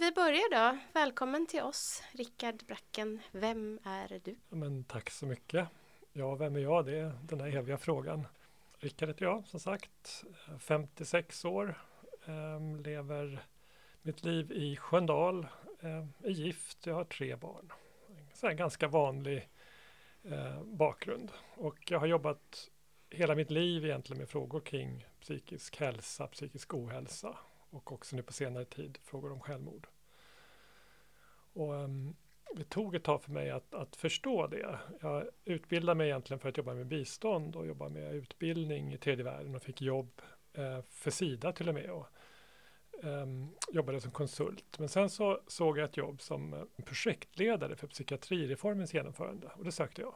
Vi börjar då. Välkommen till oss, Rickard Bracken. Vem är du? Men tack så mycket. Ja, vem är jag? Det är den här eviga frågan. Rickard heter jag, som sagt. 56 år. Eh, lever mitt liv i Sköndal. Eh, är gift, jag har tre barn. Så en ganska vanlig eh, bakgrund. Och jag har jobbat hela mitt liv egentligen med frågor kring psykisk hälsa, psykisk ohälsa och också nu på senare tid frågor om självmord. Och, um, det tog ett tag för mig att, att förstå det. Jag utbildade mig egentligen för att jobba med bistånd och jobba med utbildning i tredje världen och fick jobb eh, för Sida till och med. Och, um, jobbade som konsult. Men sen så såg jag ett jobb som eh, projektledare för psykiatrireformens genomförande och det sökte jag.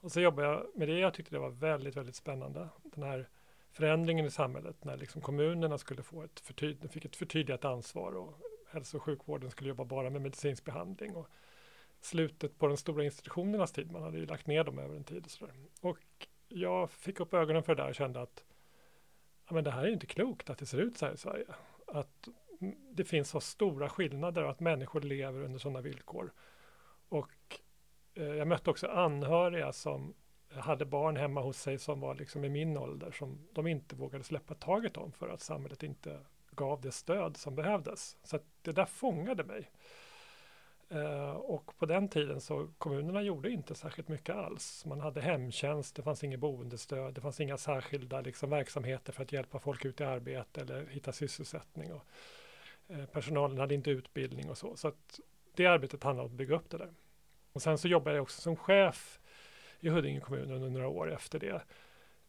Och så jobbade jag med det. Jag tyckte det var väldigt, väldigt spännande. Den här förändringen i samhället när liksom kommunerna skulle få ett, förtyd fick ett förtydligat ansvar och hälso och sjukvården skulle jobba bara med medicinsk behandling. Och slutet på de stora institutionernas tid, man hade ju lagt ner dem över en tid och sådär. Och jag fick upp ögonen för det där och kände att ja, men det här är inte klokt att det ser ut så här i Sverige. Att det finns så stora skillnader och att människor lever under sådana villkor. Och eh, jag mötte också anhöriga som hade barn hemma hos sig som var liksom i min ålder som de inte vågade släppa taget om för att samhället inte gav det stöd som behövdes. Så det där fångade mig. Uh, och på den tiden så kommunerna gjorde inte särskilt mycket alls. Man hade hemtjänst, det fanns inget boendestöd, det fanns inga särskilda liksom, verksamheter för att hjälpa folk ut i arbete eller hitta sysselsättning. Och, uh, personalen hade inte utbildning och så. Så att det arbetet handlade om att bygga upp det där. Och sen så jobbade jag också som chef i Huddinge kommun under några år efter det.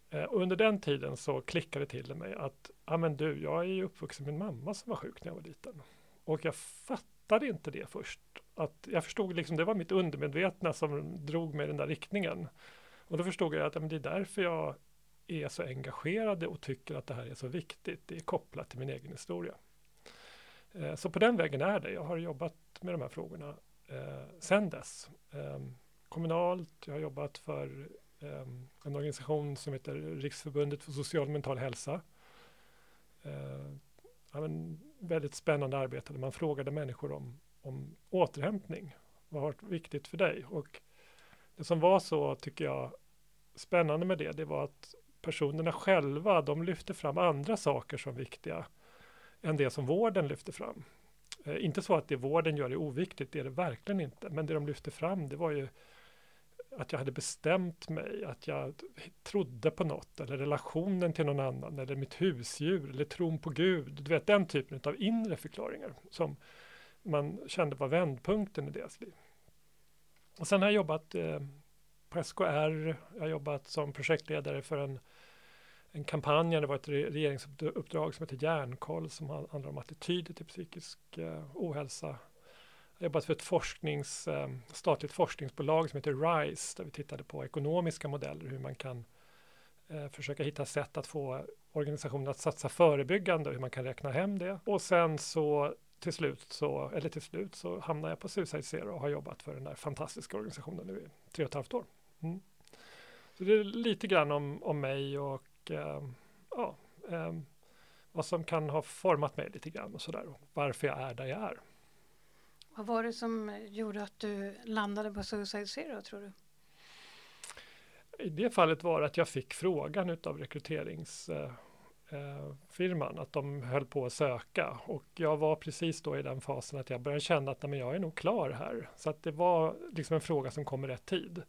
Eh, och under den tiden så klickade det till mig att, ja men du, jag är ju uppvuxen med en mamma som var sjuk när jag var liten. Och jag fattade inte det först. Att jag förstod liksom, det var mitt undermedvetna som drog mig i den där riktningen. Och då förstod jag att ja, men det är därför jag är så engagerad och tycker att det här är så viktigt. Det är kopplat till min egen historia. Eh, så på den vägen är det. Jag har jobbat med de här frågorna eh, sedan dess. Ehm, Kommunalt, jag har jobbat för um, en organisation som heter Riksförbundet för social och mental hälsa. Uh, ja, men väldigt spännande arbete där man frågade människor om, om återhämtning. Vad har varit viktigt för dig? Och det som var så, tycker jag, spännande med det, det var att personerna själva, de lyfte fram andra saker som viktiga än det som vården lyfte fram. Eh, inte så att det vården gör är oviktigt, det är det verkligen inte. Men det de lyfte fram, det var ju att jag hade bestämt mig, att jag trodde på något eller relationen till någon annan eller mitt husdjur eller tron på Gud. Du vet den typen av inre förklaringar som man kände var vändpunkten i deras liv. Och sen har jag jobbat eh, på SKR, jag har jobbat som projektledare för en, en kampanj, det var ett regeringsuppdrag som heter Järnkoll som handlar om attityder till psykisk eh, ohälsa jag har jobbat för ett forsknings, eh, statligt forskningsbolag som heter RISE där vi tittade på ekonomiska modeller, hur man kan eh, försöka hitta sätt att få organisationen att satsa förebyggande, och hur man kan räkna hem det. Och sen så till slut så, eller till slut så hamnade jag på Suicide Zero och har jobbat för den där fantastiska organisationen nu i tre och ett halvt år. Mm. Så det är lite grann om, om mig och eh, ja, eh, vad som kan ha format mig lite grann och sådär och varför jag är där jag är. Vad var det som eh, gjorde att du landade på Suicide Zero tror du? I det fallet var det att jag fick frågan utav rekryteringsfirman eh, eh, att de höll på att söka och jag var precis då i den fasen att jag började känna att nej, jag är nog klar här. Så att det var liksom en fråga som kom i rätt tid.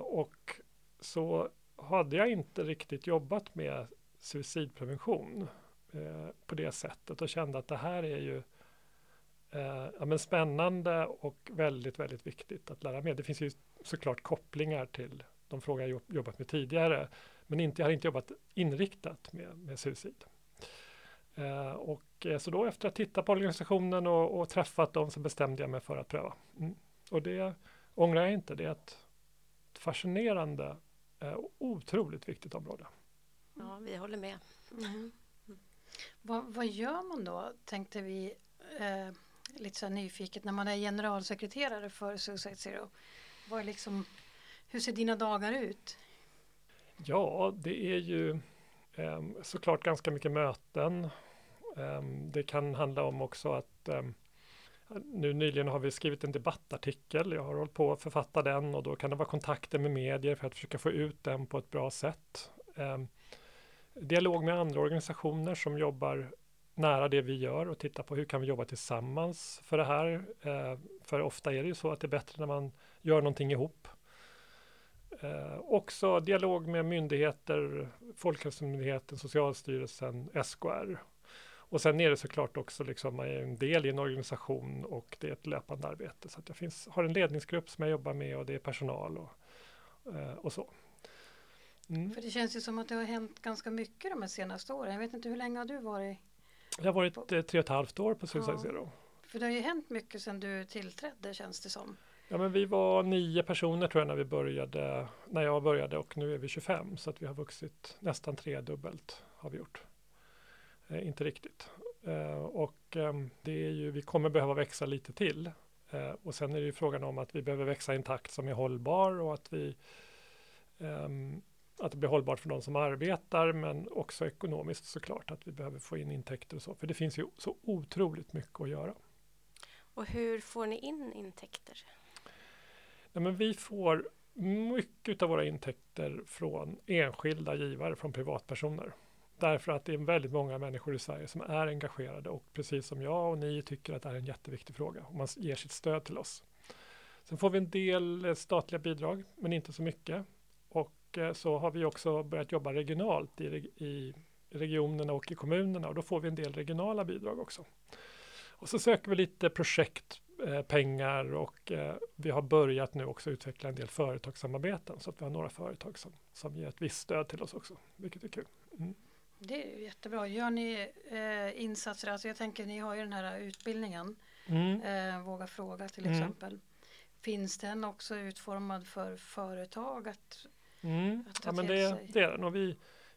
Och så hade jag inte riktigt jobbat med suicidprevention på det sättet och kände att det här är ju eh, ja, men spännande och väldigt, väldigt viktigt att lära mer. Det finns ju såklart kopplingar till de frågor jag jobbat med tidigare, men inte, jag har inte jobbat inriktat med, med suicid. Eh, och eh, så då efter att ha tittat på organisationen och, och, träffat dem så bestämde jag mig för att pröva. Mm. Och det ångrar jag inte. Det är ett fascinerande eh, och otroligt viktigt område. Ja, vi håller med. Mm. Mm. Vad, vad, gör man då, tänkte vi, eh, lite så nyfiket när man är generalsekreterare för Suicide Zero. Vad är liksom, hur ser dina dagar ut? Ja, det är ju eh, såklart ganska mycket möten. Eh, det kan handla om också att eh, nu nyligen har vi skrivit en debattartikel. Jag har hållit på att författa den och då kan det vara kontakter med medier för att försöka få ut den på ett bra sätt. Eh, dialog med andra organisationer som jobbar nära det vi gör och titta på hur kan vi jobba tillsammans för det här. Eh, för ofta är det ju så att det är bättre när man gör någonting ihop. Eh, också dialog med myndigheter, Folkhälsomyndigheten, Socialstyrelsen, SKR. Och sen är det såklart också liksom en del i en organisation och det är ett löpande arbete. Så att jag finns, har en ledningsgrupp som jag jobbar med och det är personal och, eh, och så. Mm. För det känns ju som att det har hänt ganska mycket de senaste åren. Jag vet inte hur länge har du varit? Jag har varit. Eh, tre och ett halvt år på Suicide ja. Zero. För det har ju hänt mycket sedan du tillträdde känns det som. Ja, men vi var nio personer tror jag när vi började, när jag började och nu är vi 25 så att vi har vuxit nästan tredubbelt har vi gjort. Eh, inte riktigt. Eh, och eh, det är ju, vi kommer behöva växa lite till. Eh, och sen är det ju frågan om att vi behöver växa i en takt som är hållbar och att vi ehm, att det blir hållbart för de som arbetar men också ekonomiskt såklart att vi behöver få in intäkter och så. För det finns ju så otroligt mycket att göra. Och hur får ni in intäkter? Ja, men vi får mycket av våra intäkter från enskilda givare, från privatpersoner. Därför att det är väldigt många människor i Sverige som är engagerade och precis som jag och ni tycker att det är en jätteviktig fråga och man ger sitt stöd till oss. Sen får vi en del statliga bidrag, men inte så mycket. Och eh, så har vi också börjat jobba regionalt i, i regionerna och i kommunerna och då får vi en del regionala bidrag också. Och så söker vi lite projekt Eh, och eh, vi har börjat nu också utveckla en del företagssamarbeten så att vi har några företag som, som ger ett visst stöd till oss också, vilket är kul. Mm. Det är jättebra. Gör ni eh, insatser, alltså jag tänker ni har ju den här utbildningen, mm. eh, Våga fråga till mm. exempel. Finns den också utformad för företag att, mm. ja, men det, det är den och vi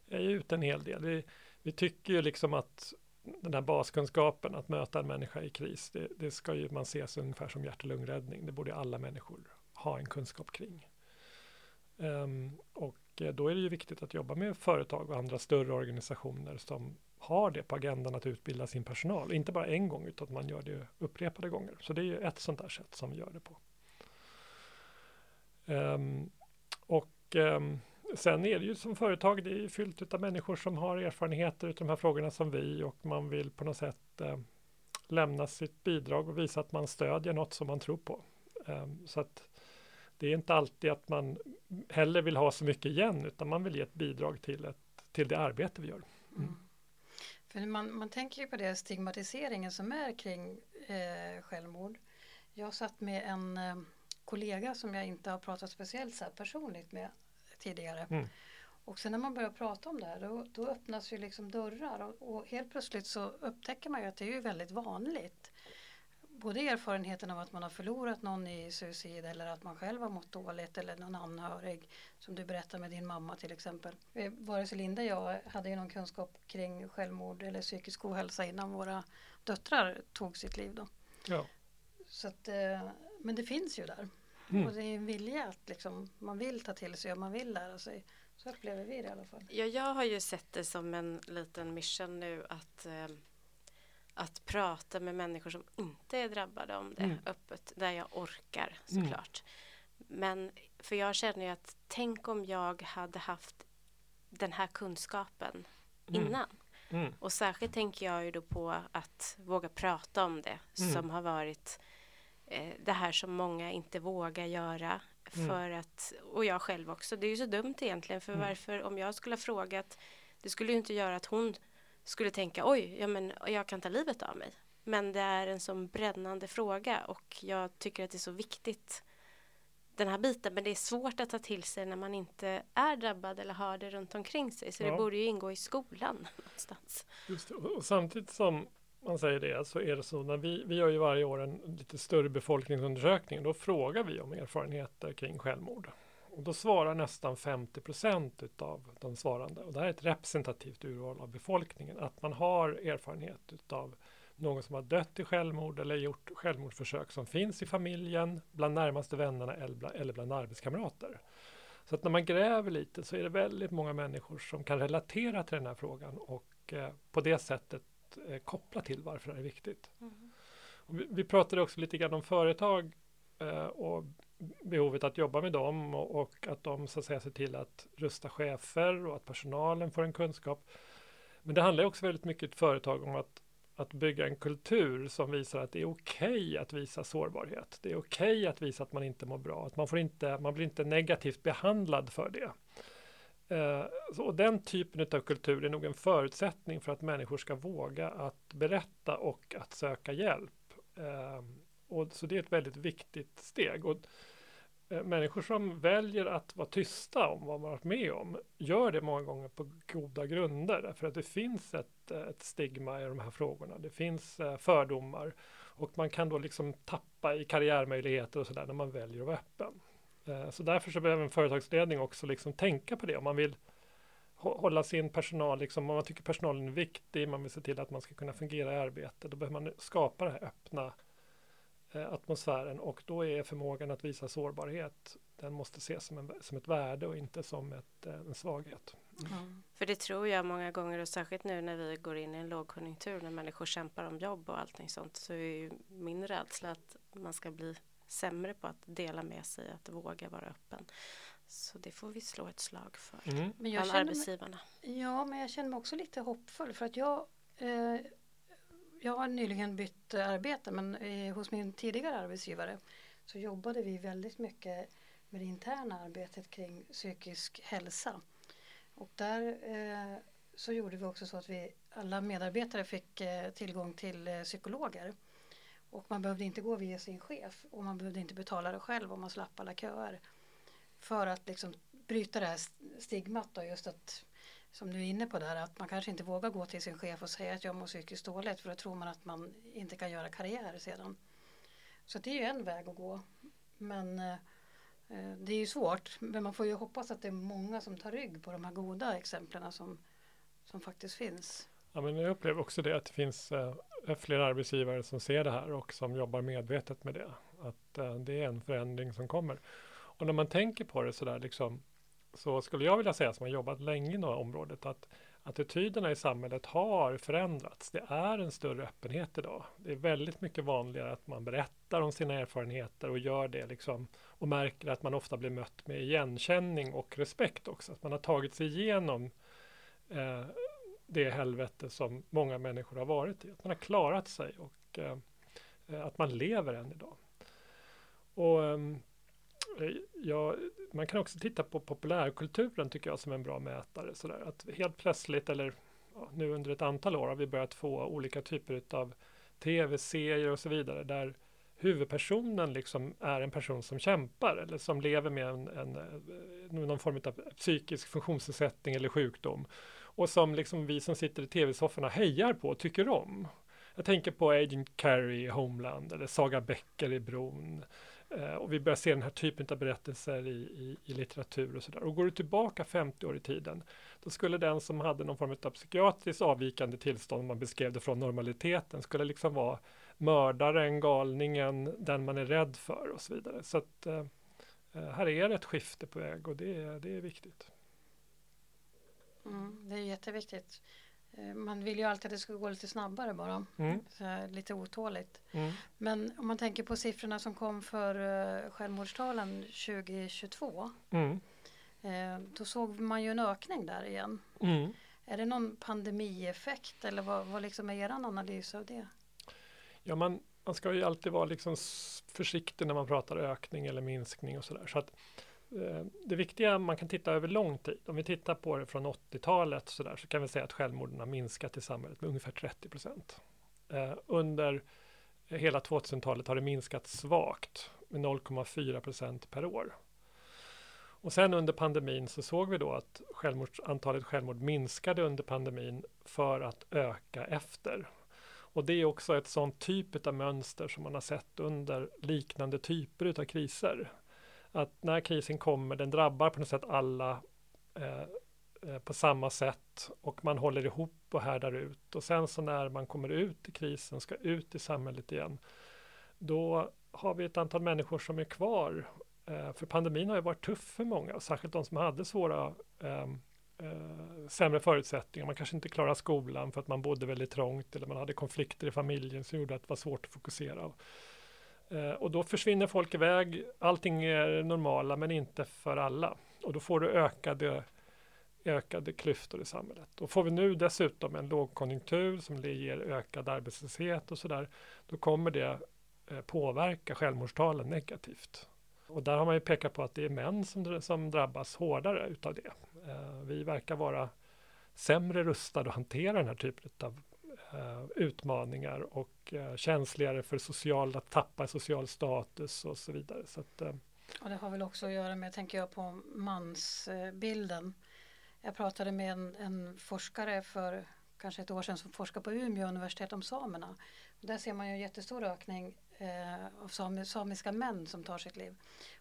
är ju ute en hel del. Vi, vi tycker ju liksom att den här baskunskapen, att möta en människa i kris, det, det ska ju man se som ungefär som hjärt och lungräddning. Det borde alla människor ha en kunskap kring. Um, och eh, då är det ju viktigt att jobba med företag och andra större organisationer som har det på agendan att utbilda sin personal. Inte bara en gång utan att man gör det upprepade gånger. Så det är ju ett sånt där sätt som vi gör det på. Um, och um, sen är det ju som företag, det är fyllt av människor som har erfarenheter av de här frågorna som vi och man vill på något sätt eh, lämna sitt bidrag och visa att man stödjer något som man tror på. Eh, så att det är inte alltid att man heller vill ha så mycket igen utan man vill ge ett bidrag till, ett, till det arbete vi gör. Mm. Mm. För man, man tänker ju på det stigmatiseringen som är kring eh, självmord. Jag satt med en eh, kollega som jag inte har pratat speciellt så personligt med tidigare. Mm. Och sen när man börjar prata om det här då, då öppnas ju liksom dörrar och, och, helt plötsligt så upptäcker man ju att det är ju väldigt vanligt. Både erfarenheten av att man har förlorat någon i suicid eller att man själv har mått dåligt eller någon anhörig som du berättar med din mamma till exempel. Vare sig Linda och jag hade ju någon kunskap kring självmord eller psykisk ohälsa innan våra döttrar tog sitt liv då. Ja. Så att, eh, men det finns ju där. Mm. Och det är en vilja att liksom, man vill ta till sig och man vill lära sig. Så upplever vi det i alla fall. Ja, jag har ju sett det som en liten mission nu att, eh, att prata med människor som inte är drabbade om det mm. öppet, där jag orkar mm. såklart. Mm. Men för jag känner ju att tänk om jag hade haft den här kunskapen mm. innan. Mm. Och särskilt tänker jag ju då på att våga prata om det som har varit eh, det här som många inte vågar göra. Mm. För att, och jag själv också. Det är ju så dumt egentligen. För mm. varför, om jag skulle ha frågat, det skulle ju inte göra att hon skulle tänka oj, ja men jag kan ta livet av mig. Men det är en sån brännande fråga och jag tycker att det är så viktigt den här biten. Men det är svårt att ta till sig när man inte är drabbad eller har det runt omkring sig. Så ja. det borde ju ingå i skolan någonstans. Just det. Och samtidigt som man säger det så är det så när vi, vi gör ju varje år en lite större befolkningsundersökning. Då frågar vi om erfarenheter kring självmord. Och då svarar nästan 50 procent utav de svarande, och det här är ett representativt urval av befolkningen, att man har erfarenhet utav någon som har dött i självmord eller gjort självmordsförsök som finns i familjen, bland närmaste vännerna eller bland arbetskamrater. Så att när man gräver lite så är det väldigt många människor som kan relatera till den här frågan och eh, på det sättet att eh, koppla till varför det är viktigt. Mm. Vi, vi, pratade också lite grann om företag eh, och behovet att jobba med dem och, och, att de så att säga ser till att rusta chefer och att personalen får en kunskap. Men det handlar också väldigt mycket i ett företag om att, att bygga en kultur som visar att det är okej okay att visa sårbarhet. Det är okej okay att visa att man inte mår bra, att man, får inte, man blir inte negativt behandlad för det. Eh, och den typen av kultur är nog en förutsättning för att människor ska våga att berätta och att söka hjälp. Eh, och så det är ett väldigt viktigt steg. Och eh, människor som väljer att vara tysta om vad man varit med om gör det många gånger på goda grunder. Därför att det finns ett, eh, ett stigma i de här frågorna. Det finns eh, fördomar och man kan då liksom tappa i karriärmöjligheter och sådär när man väljer att vara öppen. Eh, så därför så behöver en företagsledning också liksom tänka på det. Om man vill hålla sin personal, liksom, om man tycker personalen är viktig, man vill se till att man ska kunna fungera i arbetet, då behöver man skapa den här öppna eh, atmosfären och då är förmågan att visa sårbarhet, den måste ses som, en, som ett värde och inte som ett, eh, en svaghet. Mm. För det tror jag många gånger och särskilt nu när vi går in i en lågkonjunktur när människor kämpar om jobb och allting sånt så är ju min rädsla att man ska bli sämre på att dela med sig, att våga vara öppen. Så det får vi slå ett slag för mm. men jag bland arbetsgivarna. Mig, ja, men jag känner mig också lite hoppfull för att jag eh, jag har nyligen bytt arbete men eh, hos min tidigare arbetsgivare så jobbade vi väldigt mycket med det interna arbetet kring psykisk hälsa. Och där eh, så gjorde vi också så att vi alla medarbetare fick eh, tillgång till eh, psykologer. Och man behövde inte gå via sin chef och man behövde inte betala det själv om man slapp alla köer. För att liksom bryta det här stigmat då just att som du är inne på där att man kanske inte vågar gå till sin chef och säga att jag mår psykiskt dåligt för då tror man att man inte kan göra karriär sedan. Så det är ju en väg att gå. Men eh, det är ju svårt men man får ju hoppas att det är många som tar rygg på de här goda exemplen som, som faktiskt finns. Ja, men jag upplever också det att det finns eh, fler arbetsgivare som ser det här och som jobbar medvetet med det. Att eh, det är en förändring som kommer. Och när man tänker på det sådär liksom, så skulle jag vilja säga som har jobbat länge inom området att attityderna i samhället har förändrats. Det är en större öppenhet idag. Det är väldigt mycket vanligare att man berättar om sina erfarenheter och gör det liksom och märker att man ofta blir mött med igenkänning och respekt också. Att man har tagit sig igenom eh, det helvete som många människor har varit i. Att man har klarat sig och eh, eh att man lever än idag. Och ehm, eh, ja, man kan också titta på populärkulturen tycker jag som en bra mätare. Sådär. Att helt plötsligt, eller ja, nu under ett antal år har vi börjat få olika typer av tv-serier och så vidare där huvudpersonen liksom är en person som kämpar eller som lever med en, en, eh, någon form av psykisk funktionsnedsättning eller sjukdom och som liksom vi som sitter i tv-sofforna hejar på och tycker om. Jag tänker på Agent Carey i Homeland eller Saga Becker i Bron. Eh, och vi börjar se den här typen av berättelser i, i, i litteratur och sådär. Och går du tillbaka 50 år i tiden, då skulle den som hade någon form av psykiatriskt avvikande tillstånd, om man beskrev det från normaliteten, skulle liksom vara mördaren, galningen, den man är rädd för och så vidare. Så att eh, eh här är det ett skifte på väg och det, det är viktigt. Mm, det är jätteviktigt. Eh, man vill ju alltid att det ska gå lite snabbare bara. Mm. lite otåligt. Mm. Men om man tänker på siffrorna som kom för uh, självmordstalen 2022. Mm. Eh, då såg man ju en ökning där igen. Mm. Är det någon pandemieffekt eller vad, vad liksom är er analys av det? Ja, man, man ska ju alltid vara liksom försiktig när man pratar ökning eller minskning och sådär. Så att Eh, Eh, det viktiga, man kan titta över lång tid. Om vi tittar på det från 80-talet så, där, så kan vi säga att självmorden har minskat i samhället med ungefär 30 procent. Eh, under hela 2000-talet har det minskat svagt med 0,4 procent per år. Och sen under pandemin så såg vi då att självmord, antalet självmord minskade under pandemin för att öka efter. Och det är också ett sånt typ av mönster som man har sett under liknande typer av kriser att när krisen kommer, den drabbar på något sätt alla eh, eh, på samma sätt och man håller ihop och härdar ut. Och sen så när man kommer ut i krisen, ska ut i samhället igen, då har vi ett antal människor som är kvar. Eh, för pandemin har ju varit tuff för många, särskilt de som hade svåra eh, eh, sämre förutsättningar. Man kanske inte klarar skolan för att man bodde väldigt trångt eller man hade konflikter i familjen som gjorde att det var svårt att fokusera. Eh, och då försvinner folk iväg. Allting är normala men inte för alla. Och då får du ökade, ökade klyftor i samhället. Och får vi nu dessutom en lågkonjunktur som ger ökad arbetslöshet och sådär, då kommer det eh, påverka självmordstalen negativt. Och där har man ju pekat på att det är män som, som drabbas hårdare utav det. Eh, vi verkar vara sämre rustade att hantera den här typen av Eh, utmaningar och eh, känsligare för social, att tappa social status och så vidare. Så att, eh, och det har väl också att göra med, tänker jag, på mansbilden. Jag pratade med en, en, forskare för kanske ett år sedan som forskar på Umeå universitet om samerna. Och där ser man ju en jättestor ökning eh, av sam, samiska män som tar sitt liv.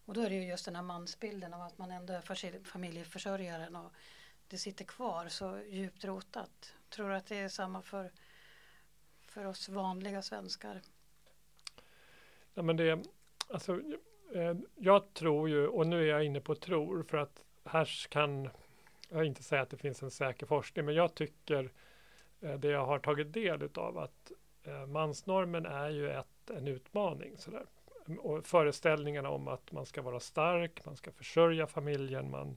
Och då är det ju just den här mansbilden av att man ändå är familjeförsörjaren och det sitter kvar så djupt rotat. Tror du att det är samma för, för oss vanliga svenskar? Ja, men det, alltså, eh, jag tror ju, och nu är jag inne på tror, för att här kan jag inte säga att det finns en säker forskning, men jag tycker eh, det jag har tagit del av att eh, mansnormen är ju ett, en utmaning. Sådär. Och föreställningarna om att man ska vara stark, man ska försörja familjen, man,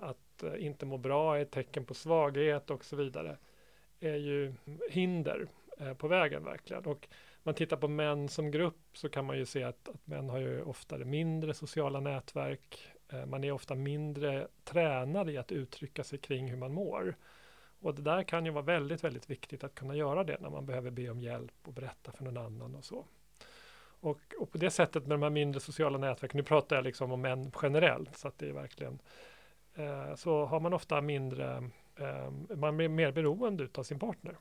att inte må bra är ett tecken på svaghet och så vidare, är ju hinder på vägen verkligen. Och man tittar på män som grupp så kan man ju se att, att män har ju oftare mindre sociala nätverk. Eh, man är ofta mindre tränad i att uttrycka sig kring hur man mår. Och det där kan ju vara väldigt, väldigt viktigt att kunna göra det när man behöver be om hjälp och berätta för någon annan och så. Och, och på det sättet med de här mindre sociala nätverken, nu pratar jag liksom om män generellt, så att det är verkligen, eh, så har man ofta mindre, eh, man blir mer beroende av sin partner.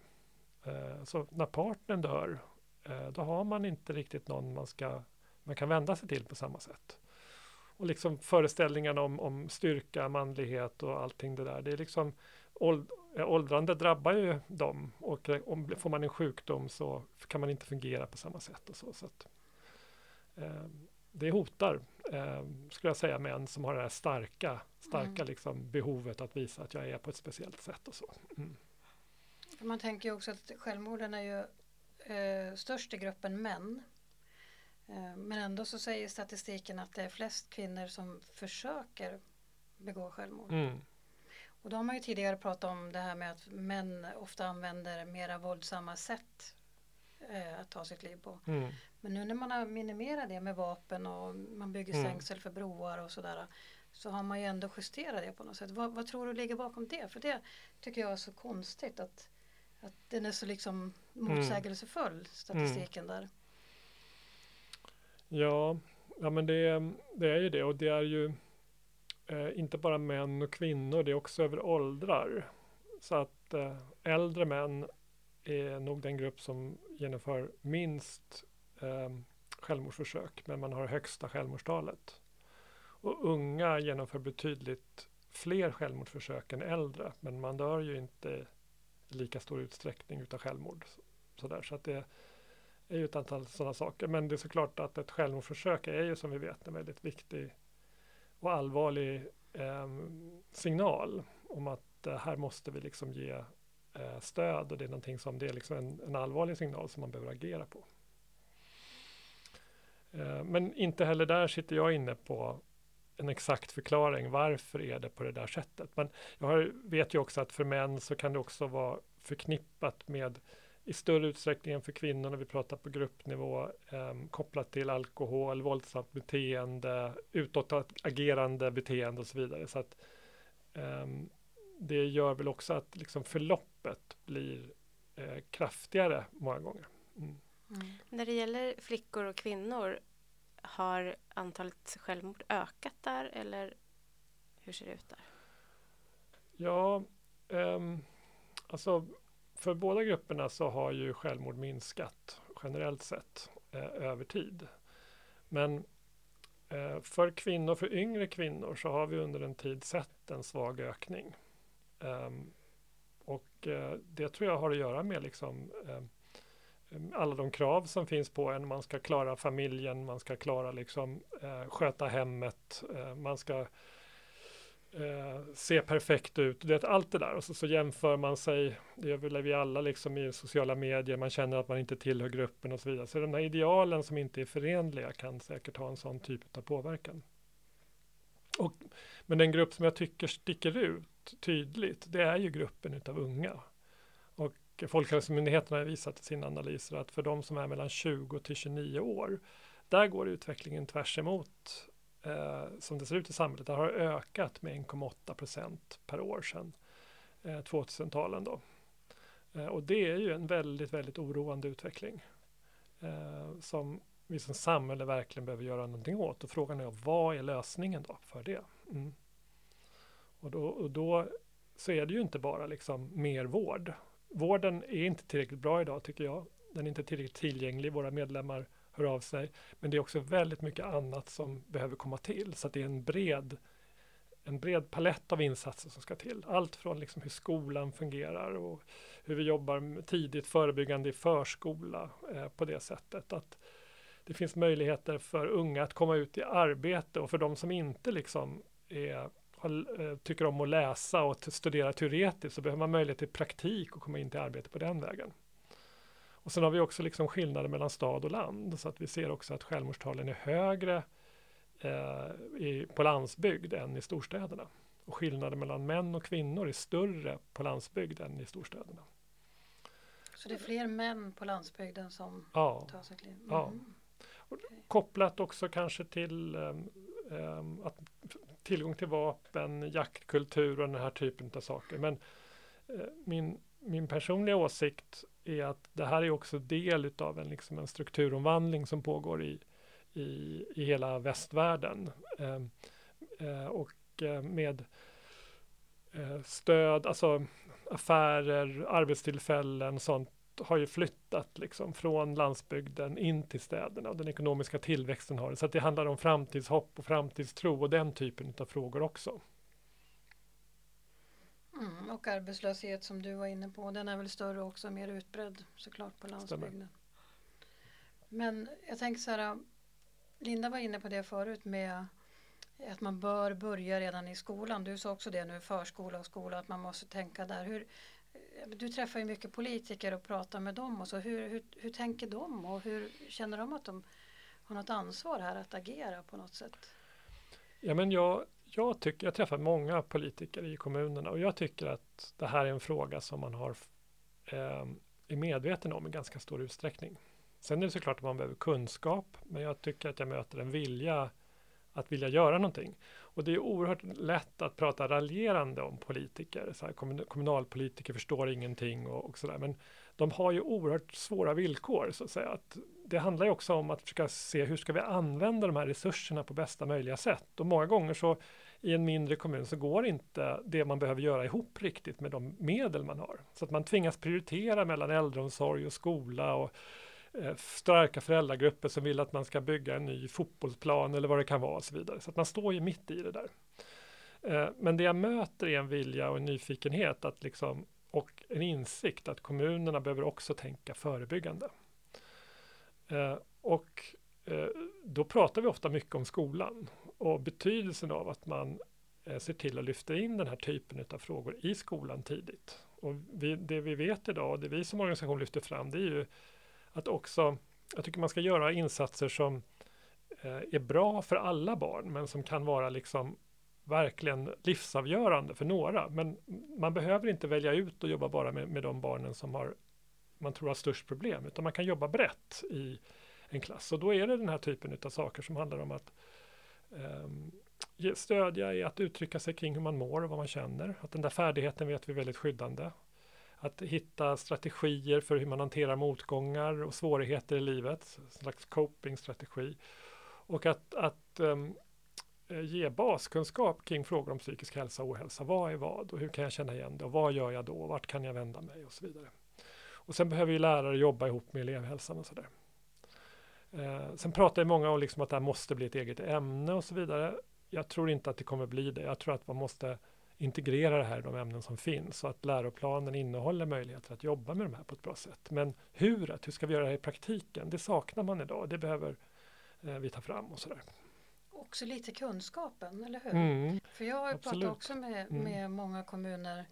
Eh, så när partnern dör Eh, då har man inte riktigt någon man, ska, man kan vända sig till på samma sätt. Och liksom föreställningarna om, om styrka, manlighet och allting det där. Det är liksom åld, åldrande drabbar ju dem och om, får man en sjukdom så kan man inte fungera på samma sätt. och så, så att, eh, Det hotar, eh, skulle jag säga, män som har det här starka, starka mm. liksom, behovet att visa att jag är på ett speciellt sätt och så. Mm. Man tänker ju också att självmorden är ju eh, störst i gruppen män. Eh, men ändå så säger statistiken att det är flest kvinnor som försöker begå självmord. Mm. Och då har man ju tidigare pratat om det här med att män ofta använder mera våldsamma sätt eh, att ta sitt liv på. Mm. Men nu när man har minimerat det med vapen och man bygger mm. stängsel för broar och sådär så har man ju ändå justerat det på något sätt. Vad, vad, tror du ligger bakom det? För det tycker jag är så konstigt att att den är så liksom motsägelsefull, mm. statistiken mm. där. Ja, ja men det, det är ju det och det är ju eh, inte bara män och kvinnor, det är också över åldrar. Så att eh, äldre män är nog den grupp som genomför minst eh, självmordsförsök, men man har högsta självmordstalet. Och unga genomför betydligt fler självmordsförsök än äldre, men man dör ju inte lika stor utsträckning utav självmord. Så, där. så att det är ju ett antal sådana saker. Men det är såklart att ett självmordsförsök är ju som vi vet en väldigt viktig och allvarlig eh, signal om att eh, här måste vi liksom ge eh, stöd och det är någonting som det är liksom en, en allvarlig signal som man behöver agera på. Eh, men inte heller där sitter jag inne på en exakt förklaring. Varför är det på det där sättet? Men jag har, vet ju också att för män så kan det också vara förknippat med i större utsträckning än för kvinnor när vi pratar på gruppnivå eh, kopplat till alkohol, våldsamt beteende, utåtagerande beteende och så vidare. Så att eh, det gör väl också att liksom förloppet blir eh, kraftigare många gånger. Mm. Mm. När det gäller flickor och kvinnor, har antalet självmord ökat där eller hur ser det ut där? Ja, um, alltså för båda grupperna så har ju självmord minskat generellt sett eh, över tid. Men eh, för kvinnor, för yngre kvinnor så har vi under en tid sett en svag ökning. Um, och eh, det tror jag har att göra med liksom, ehm, alla de krav som finns på en. Man ska klara familjen, man ska klara liksom eh, sköta hemmet, eh, man ska eh, se perfekt ut. Det, allt det där och så, så jämför man sig, det gör väl vi alla liksom i sociala medier, man känner att man inte tillhör gruppen och så vidare. Så de här idealen som inte är förenliga kan säkert ha en sån typ av påverkan. Och, men den grupp som jag tycker sticker ut tydligt, det är ju gruppen utav unga. Och Folkhälsomyndigheten har visat i sina analyser att för de som är mellan 20 till 29 år, där går utvecklingen tvärs emot eh, som det ser ut i samhället. Det har ökat med 1,8 procent per år sedan eh, 2000-talen. Då. Eh, och det är ju en väldigt, väldigt oroande utveckling eh, som vi som samhälle verkligen behöver göra någonting åt. Och frågan är vad är lösningen då för det? Mm. Och, då, och då så är det ju inte bara liksom mer vård. Vården är inte tillräckligt bra idag tycker jag. Den är inte tillräckligt tillgänglig. Våra medlemmar hör av sig. Men det är också väldigt mycket annat som behöver komma till. Så det är en bred, en bred palett av insatser som ska till. Allt från liksom hur skolan fungerar och hur vi jobbar tidigt förebyggande i förskola eh, på det sättet. Att det finns möjligheter för unga att komma ut i arbete och för de som inte liksom är, tycker om att läsa och studera teoretiskt så behöver man möjlighet till praktik och komma in till arbete på den vägen. Och sen har vi också liksom skillnader mellan stad och land så att vi ser också att självmordstalen är högre eh, i, på landsbygd än i storstäderna. Och skillnaden mellan män och kvinnor är större på landsbygd än i storstäderna. Så det är fler män på landsbygden som ja, tar sig liv? Mm. Ja. Okay. Kopplat också kanske till um, um, att tillgång till vapen, jaktkultur och den här typen av saker. Men eh, min, min personliga åsikt är att det här är också del av en, liksom en strukturomvandling som pågår i, i, i hela västvärlden. Ehm, eh, och eh, med eh, stöd, alltså affärer, arbetstillfällen, sånt har ju flyttat liksom från landsbygden in till städerna och den ekonomiska tillväxten har det. Så det handlar om framtidshopp och framtidstro och den typen av frågor också. Mm, och arbetslöshet som du var inne på, den är väl större också, mer utbredd såklart på landsbygden. Stämmer. Men jag tänker så här, Linda var inne på det förut med att man bör börja redan i skolan. Du sa också det nu, förskola och skola, att man måste tänka där. Hur, du träffar ju mycket politiker och pratar med dem och så. Hur, hur, hur tänker de och hur känner de att de har något ansvar här att agera på något sätt? Ja, men jag, jag, tycker, jag träffar många politiker i kommunerna och jag tycker att det här är en fråga som man har eh, är medveten om i ganska stor utsträckning. Sen är det såklart att man behöver kunskap, men jag tycker att jag möter en vilja att vilja göra någonting. Och det är oerhört lätt att prata raljerande om politiker. Så här, kommunalpolitiker förstår ingenting och, och sådär. Men de har ju oerhört svåra villkor så att säga. Att det handlar ju också om att försöka se hur ska vi använda de här resurserna på bästa möjliga sätt. Och många gånger så i en mindre kommun så går inte det man behöver göra ihop riktigt med de medel man har. Så att man tvingas prioritera mellan äldreomsorg och skola och Eh, starka föräldragrupper som vill att man ska bygga en ny fotbollsplan eller vad det kan vara och så vidare. Så att man står ju mitt i det där. Eh, men det jag möter är en vilja och en nyfikenhet att liksom, och en insikt att kommunerna behöver också tänka förebyggande. Eh, och då pratar vi ofta mycket om skolan och betydelsen av att man ser till att lyfta in den här typen av frågor i skolan tidigt. Och vi, det vi vet idag, och det vi som organisation lyfter fram, det är ju att också, jag tycker man ska göra insatser som eh, är bra för alla barn, men som kan vara liksom verkligen livsavgörande för några. Men man behöver inte välja ut och jobba bara med, med de barnen som har man tror har störst problem, utan man kan jobba brett i en klass. Och då är det den här typen av saker som handlar om att eh, stödja i att uttrycka sig kring hur man mår och vad man känner. Att den där färdigheten vet vi är väldigt skyddande. Att hitta strategier för hur man hanterar motgångar och svårigheter i livet, en slags coping-strategi. Och att, att um, ge baskunskap kring frågor om psykisk hälsa och ohälsa. Vad är vad och hur kan jag känna igen det och vad gör jag då? Vart kan jag vända mig och så vidare. Och sen behöver ju lärare jobba ihop med elevhälsan och sådär. Eh, sen pratar ju många om liksom att det här måste bli ett eget ämne och så vidare. Jag tror inte att det kommer bli det. Jag tror att man måste integrera det här i de ämnen som finns så att läroplanen innehåller möjligheter att jobba med de här på ett bra sätt. Men hur, hur ska vi göra det här i praktiken? Det saknar man idag. Det behöver eh, vi ta fram och sådär. också lite kunskapen, eller hur? Mm, För jag har ju pratat också med, Mm. med många kommuner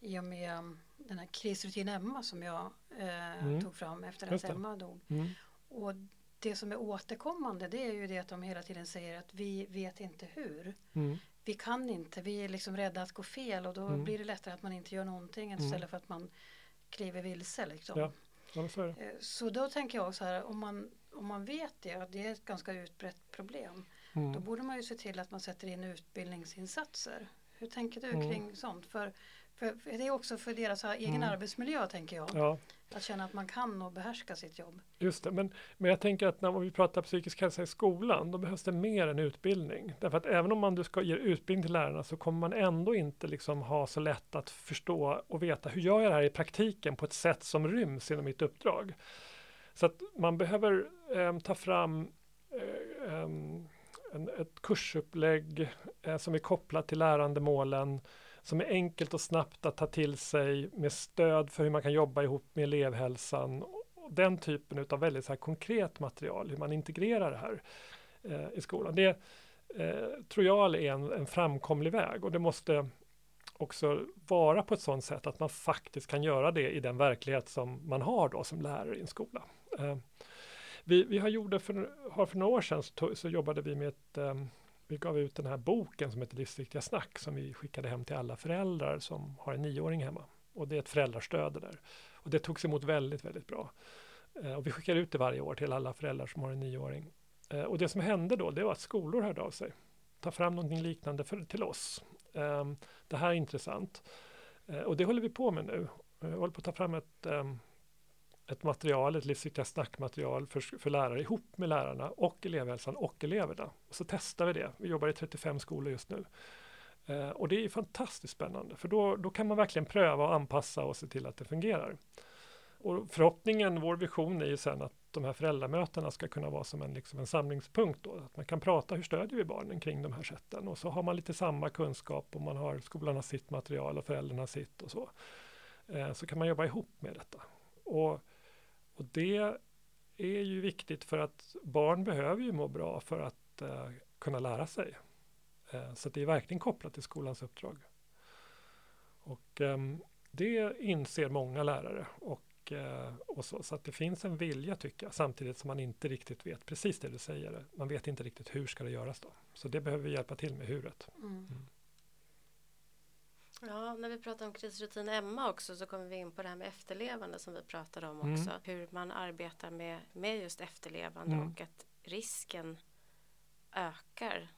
i och med um, den här krisrutin Emma som jag eh, Mm. tog fram efter att. Emma dog. mm, Och det som är återkommande det är ju det att de hela tiden säger att vi vet inte hur. mm, Vi kan inte, vi är liksom rädda att gå fel och då Mm. blir det lättare att man inte gör någonting Mm. istället för att man kliver vilse. Liksom. Ja. ja, så. Eh, Så då tänker jag så här, om man, om man vet det, att det är ett ganska utbrett problem, då Mm. borde man ju se till att man sätter in utbildningsinsatser. Hur tänker du Mm. kring sånt? För, för, för det är också för deras egen Mm. arbetsmiljö tänker jag. Ja, Att känna att man kan och behärska sitt jobb. just det. Men, men jag tänker att när vi pratar psykisk hälsa i skolan, då behövs det mer än utbildning. Därför att även om man du ska ge utbildning till lärarna så kommer man ändå inte liksom ha så lätt att förstå och veta hur gör jag det här i praktiken på ett sätt som ryms inom mitt uppdrag. Så att man behöver em, ta fram eh, en, ett kursupplägg eh, som är kopplat till lärandemålen som är enkelt och snabbt att ta till sig med stöd för hur man kan jobba ihop med elevhälsan och den typen av väldigt så här konkret material, hur man integrerar det här eh, i skolan. Det eh, tror jag är en, en framkomlig väg och det måste också vara på ett sådant sätt att man faktiskt kan göra det i den verklighet som man har då som lärare i en skola. Eh, vi, vi har, gjorde för, har för några år sedan så, så jobbade vi med ett eh, vi gav ut den här boken som heter Livsviktiga snack som vi skickade hem till alla föräldrar som har en nioåring hemma. Och det är ett föräldrastöd det där. Och det togs emot väldigt, väldigt bra. Eh, och vi skickar ut det varje år till alla föräldrar som har en nioåring. Eh, och det som hände då, det var att skolor hörde av sig. Ta fram någonting liknande för, till oss. Ehm, det här är intressant. Eh, och det håller vi på med nu. Vi håller på att ta fram ett, ehm, ett material, ett livsviktiga snackmaterial för, för lärare ihop med lärarna och elevhälsan och eleverna. Och så testar vi det. Vi jobbar i 35 skolor just nu. Eh, och det är fantastiskt spännande för då, då kan man verkligen pröva och anpassa och se till att det fungerar. Och förhoppningen, vår vision är ju sen att de här föräldramötena ska kunna vara som en, liksom en samlingspunkt då. Att man kan prata hur stödjer vi barnen kring de här sätten och så har man lite samma kunskap och man har skolan har sitt material och föräldrarna sitt och så. Eh, så kan man jobba ihop med detta. Och, och det är ju viktigt för att barn behöver ju må bra för att eh, kunna lära sig. Eh, så det är verkligen kopplat till skolans uppdrag. Och ehm, det inser många lärare och, eh, och så, så att det finns en vilja tycker jag, samtidigt som man inte riktigt vet precis det du säger. Man vet inte riktigt hur ska det göras då. Så det behöver vi hjälpa till med huret. Mm. Ja, när vi pratar om krisrutin Emma också så kommer vi in på det här med efterlevande som vi pratade om Mm. också. Hur man arbetar med, med just efterlevande Mm. och att risken ökar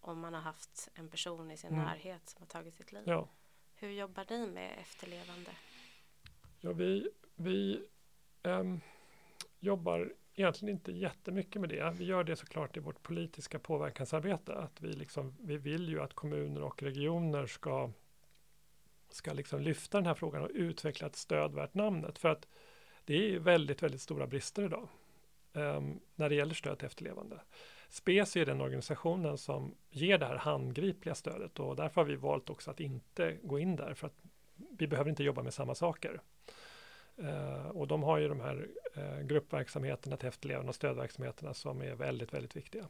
om man har haft en person i sin Mm. närhet som har tagit sitt liv. Ja. Hur jobbar ni med efterlevande? Ja, vi, vi ehm, jobbar egentligen inte jättemycket med det. Vi gör det såklart i vårt politiska påverkansarbete. Att vi, liksom, vi vill ju att kommuner och regioner ska, ska liksom lyfta den här frågan och utveckla ett stöd värt namnet. För att det är väldigt, väldigt stora brister idag ehm, när det gäller stöd till efterlevande. SPES är den organisationen som ger det här handgripliga stödet och därför har vi valt också att inte gå in där för att vi behöver inte jobba med samma saker. Eh, och de har ju de här eh, gruppverksamheterna till efterlevande och stödverksamheterna som är väldigt, väldigt viktiga.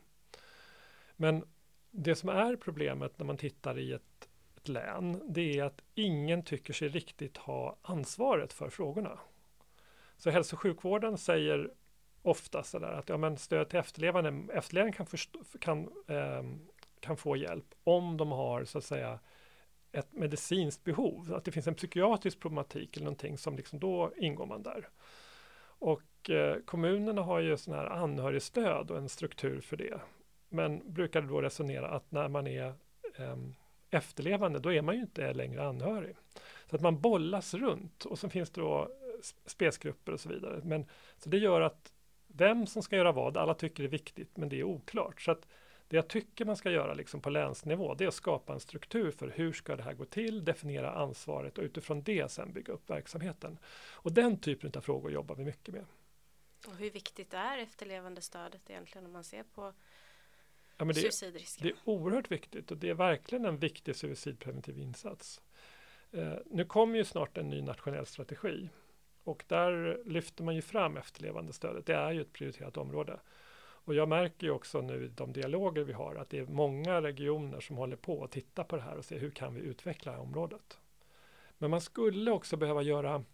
Men det som är problemet när man tittar i ett, län, det är att ingen tycker sig riktigt ha ansvaret för frågorna. Så hälso och sjukvården säger ofta sådär att ja, men stöd till efterlevande, efterlevande kan, förstå, kan, eh, kan få hjälp om de har så att säga ett medicinskt behov, att det finns en psykiatrisk problematik eller någonting som liksom då ingår man där. Och eh, kommunerna har ju sån här anhörigstöd och en struktur för det. Men brukar då resonera att när man är eh, efterlevande, då är man ju inte längre anhörig. Så att man bollas runt och så finns det då spesgrupper och så vidare. Men, så det gör att vem som ska göra vad, alla tycker det är viktigt, men det är oklart. Så att det jag tycker man ska göra liksom på länsnivå, det är att skapa en struktur för hur ska det här gå till, definiera ansvaret och utifrån det sen bygga upp verksamheten. Och den typen av frågor jobbar vi mycket med. Och hur viktigt är efterlevandestödet egentligen om man ser på Ja, men det, suicidrisken? det är oerhört viktigt och det är verkligen en viktig suicidpreventiv insats. Eh, nu kommer ju snart en ny nationell strategi och där lyfter man ju fram efterlevandestödet. Det är ju ett prioriterat område. Och jag märker ju också nu i de dialoger vi har att det är många regioner som håller på att titta på det här och se hur kan vi utveckla området. Men man skulle också behöva göra,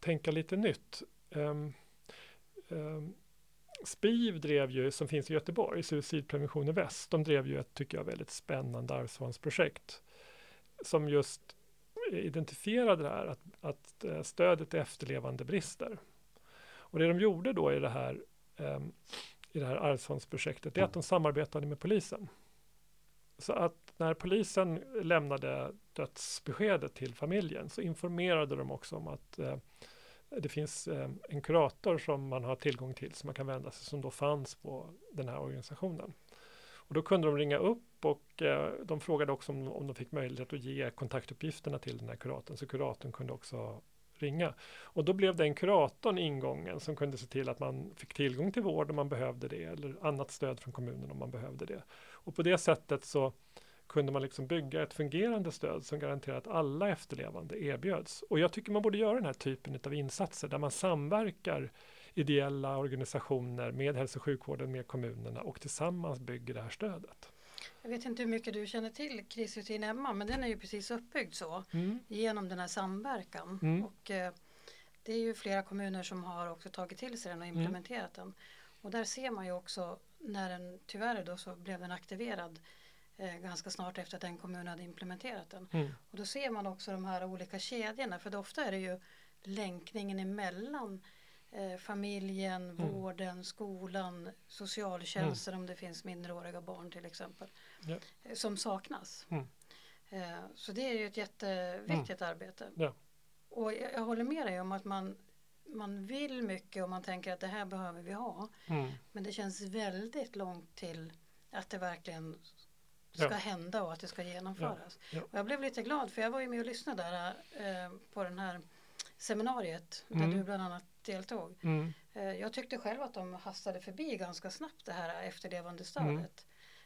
tänka lite nytt. Um, um, SPIV drev ju, som finns i Göteborg, Suicidprevention i Väst, de drev ju ett, tycker jag, väldigt spännande arvsfondsprojekt som just identifierade det här att, att eh, stödet till efterlevande brister. Och det de gjorde då i det här, um, i det här arvsfondsprojektet är att de samarbetade med polisen. Så att när polisen lämnade dödsbeskedet till familjen så informerade de också om att eh, det finns eh, en kurator som man har tillgång till som man kan vända sig som då fanns på den här organisationen. Och då kunde de ringa upp och eh, de frågade också om, om de fick möjlighet att ge kontaktuppgifterna till den här kuratorn så kuratorn kunde också ringa. Och då blev den kuratorn ingången som kunde se till att man fick tillgång till vård om man behövde det eller annat stöd från kommunen om man behövde det. Och på det sättet så kunde man liksom bygga ett fungerande stöd som garanterar att alla efterlevande erbjöds. Och jag tycker man borde göra den här typen av insatser där man samverkar ideella organisationer med hälso och sjukvården, med kommunerna och tillsammans bygger det här stödet. Jag vet inte hur mycket du känner till krisrutin Emma men den är ju precis uppbyggd så mm. genom den här samverkan. Mm. Och, eh, det är ju flera kommuner som har också tagit till sig den och mm. implementerat mm. den. Och där ser man ju också när den tyvärr då så blev den aktiverad eh, ganska snart efter att en kommun hade implementerat den. Mm. Och då ser man också de här olika kedjorna för ofta är det ju länkningen emellan eh, familjen, mm. vården, skolan, socialtjänsten mm. om det finns minderåriga barn till exempel ja. eh, som saknas. Mm. Eh, så det är ju ett jätteviktigt mm. arbete. Ja. Och jag, jag, håller med dig om att man man vill mycket och man tänker att det här behöver vi ha. Mm. Men det känns väldigt långt till att det verkligen ska ja. hända och att det ska genomföras. Ja. Ja. Och jag blev lite glad för jag var ju med och lyssnade där eh, på den här seminariet där mm. du bland annat deltog. Mm. Eh, jag tyckte själv att de hastade förbi ganska snabbt det här efterlevande stödet. Mm.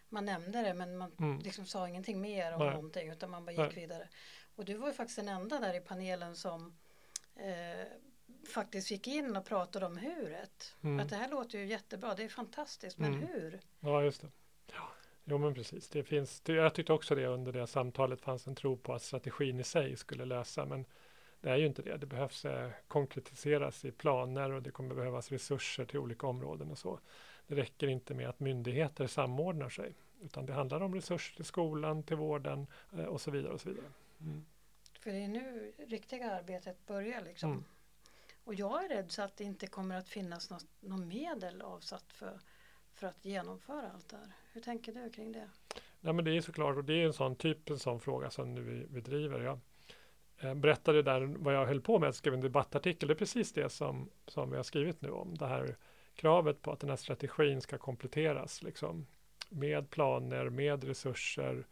Man nämnde det men man mm. liksom sa ingenting mer om Nej. någonting utan man bara gick Nej. vidare. Och du var ju faktiskt den enda där i panelen som eh, faktiskt gick in och pratade om huret. Mm. Att det här låter ju jättebra, det är fantastiskt, men mm. hur? Ja, just det. Ja. Jo, men precis. Det finns, jag tyckte också det under det samtalet fanns en tro på att strategin i sig skulle lösa, men det är ju inte det. Det behövs eh, konkretiseras i planer och det kommer behövas resurser till olika områden och så. Det räcker inte med att myndigheter samordnar sig, utan det handlar om resurser till skolan, till vården eh, och så vidare. och så vidare. Mm. För det är nu riktiga arbetet börjar liksom. Mm. Och jag är rädd så att det inte kommer att finnas något, något medel avsatt för, för att genomföra allt det här. Hur tänker du kring det? Nej, men det är såklart, och det är en sån typ en sån fråga som nu vi, vi driver. Jag eh, berättade där vad jag höll på med, jag skrev en debattartikel. Det är precis det som, som vi har skrivit nu om. Det här kravet på att den här strategin ska kompletteras liksom, med planer, med resurser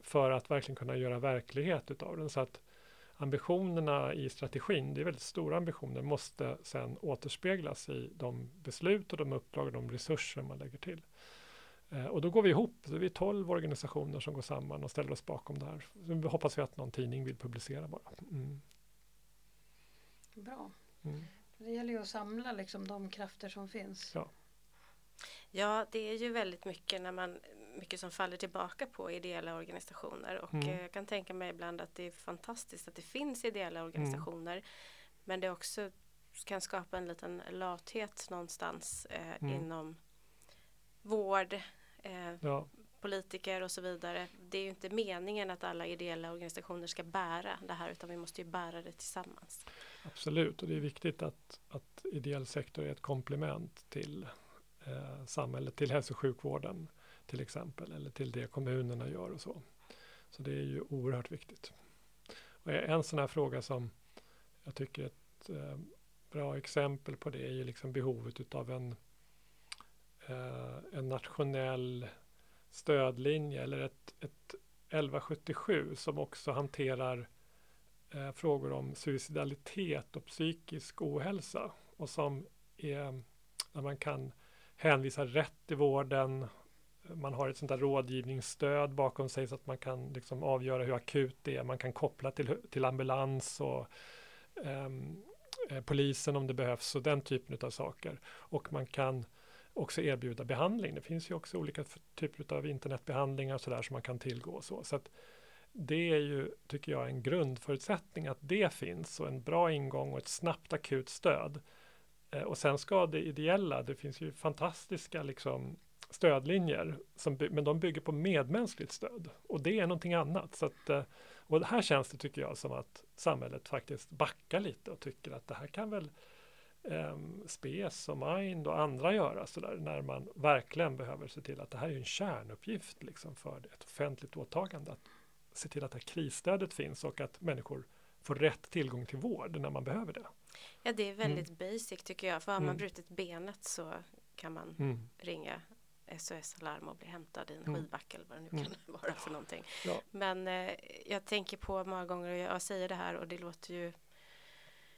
för att verkligen kunna göra verklighet utav den. Så att ambitionerna i strategin, det är väldigt stora ambitioner, måste sen återspeglas i de beslut och de uppdrag och de resurser man lägger till. Eh, och då går vi ihop, så vi är tolv organisationer som går samman och ställer oss bakom det här. Så hoppas vi att någon tidning vill publicera bara. Mm. Bra. Mm. Det gäller ju att samla liksom de krafter som finns. Ja. Ja, det är ju väldigt mycket när man mycket som faller tillbaka på ideella organisationer och mm. jag kan tänka mig ibland att det är fantastiskt att det finns ideella mm. organisationer mm. men det också kan skapa en liten lathet någonstans eh, mm. inom vård, eh, ja. politiker och så vidare. Det är ju inte meningen att alla ideella organisationer ska bära det här utan vi måste ju bära det tillsammans. Absolut och det är viktigt att, att ideell sektor är ett komplement till eh, samhället, till hälso och sjukvården till exempel eller till det kommunerna gör och så. Så det är ju oerhört viktigt. Och en sån här fråga som jag tycker är ett eh, bra exempel på det är ju liksom behovet av en, Eh, en nationell stödlinje eller ett, ett 1177 som också hanterar eh, frågor om suicidalitet och psykisk ohälsa och som är där man kan hänvisa rätt i vården man har ett sånt där rådgivningsstöd bakom sig så att man kan liksom avgöra hur akut det är. Man kan koppla till, till ambulans och ehm, eh, polisen om det behövs och den typen av saker. Och man kan också erbjuda behandling. Det finns ju också olika typer av internetbehandlingar så där som man kan tillgå. Så, så att det är ju, tycker jag, en grundförutsättning att det finns och en bra ingång och ett snabbt akut stöd. Eh, och sen ska det ideella, det finns ju fantastiska liksom, stödlinjer, som, men de bygger på medmänskligt stöd och det är någonting annat. Så att, eh, och här känns det, tycker jag, som att samhället faktiskt backar lite och tycker att det här kan väl eh, SPES och Mind och andra göra så där, när man verkligen behöver se till att det här är en kärnuppgift liksom, för ett offentligt åtagande. Att se till att det här krisstödet finns och att människor får rätt tillgång till vård när man behöver det. Ja, det är väldigt mm. basic tycker jag. För har man mm. brutit benet så kan man mm. ringa SOS Alarm och bli hämtad i en mm. skidbacke eller vad det nu mm. kan vara för någonting. Ja. Men eh, jag tänker på många gånger och jag säger det här och det låter ju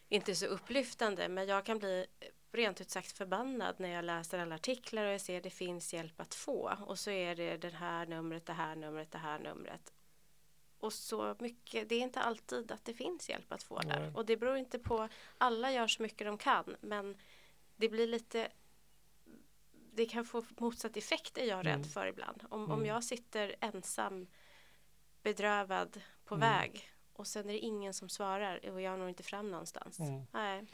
inte så upplyftande men jag kan bli rent ut sagt förbannad när jag läser alla artiklar och jag ser att det finns hjälp att få och så är det det här numret, det här numret, det här numret och så mycket. Det är inte alltid att det finns hjälp att få där. Och det beror inte på, alla gör så mycket de kan men det blir lite det kan få motsatt effekt är jag rädd mm. för ibland. Om, mm. om jag sitter ensam bedrövad på mm. väg och sen är det ingen som svarar och jag når inte fram någonstans. Mm. Nej.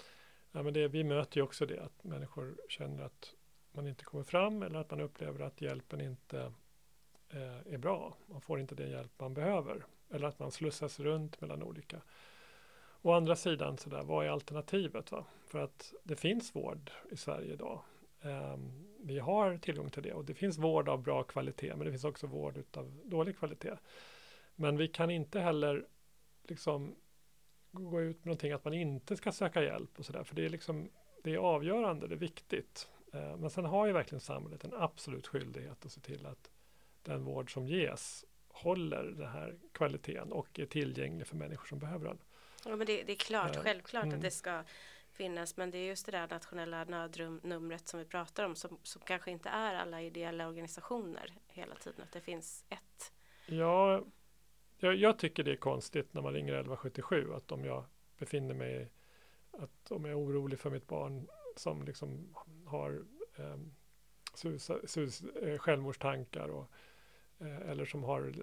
Ja, men det, vi möter ju också det att människor känner att man inte kommer fram eller att man upplever att hjälpen inte eh, är bra. Man får inte den hjälp man behöver eller att man slussas runt mellan olika. Å andra sidan, så där, vad är alternativet? Va? För att det finns vård i Sverige idag. Um, vi har tillgång till det och det finns vård av bra kvalitet men det finns också vård av dålig kvalitet. Men vi kan inte heller liksom gå ut med någonting att man inte ska söka hjälp och sådär för det är liksom det är avgörande, det är viktigt. Uh, men sen har ju verkligen samhället en absolut skyldighet att se till att den vård som ges håller den här kvaliteten och är tillgänglig för människor som behöver den. Ja, men det, det är klart, uh, självklart mm. att det ska finnas men det är just det där nationella nödnumret som vi pratar om som, som kanske inte är alla ideella organisationer hela tiden att det finns ett. Ja, jag, jag tycker det är konstigt när man ringer 1177 att om jag befinner mig att om jag är orolig för mitt barn som liksom har eh, sus, sus, eh, självmordstankar och, eh, eller som har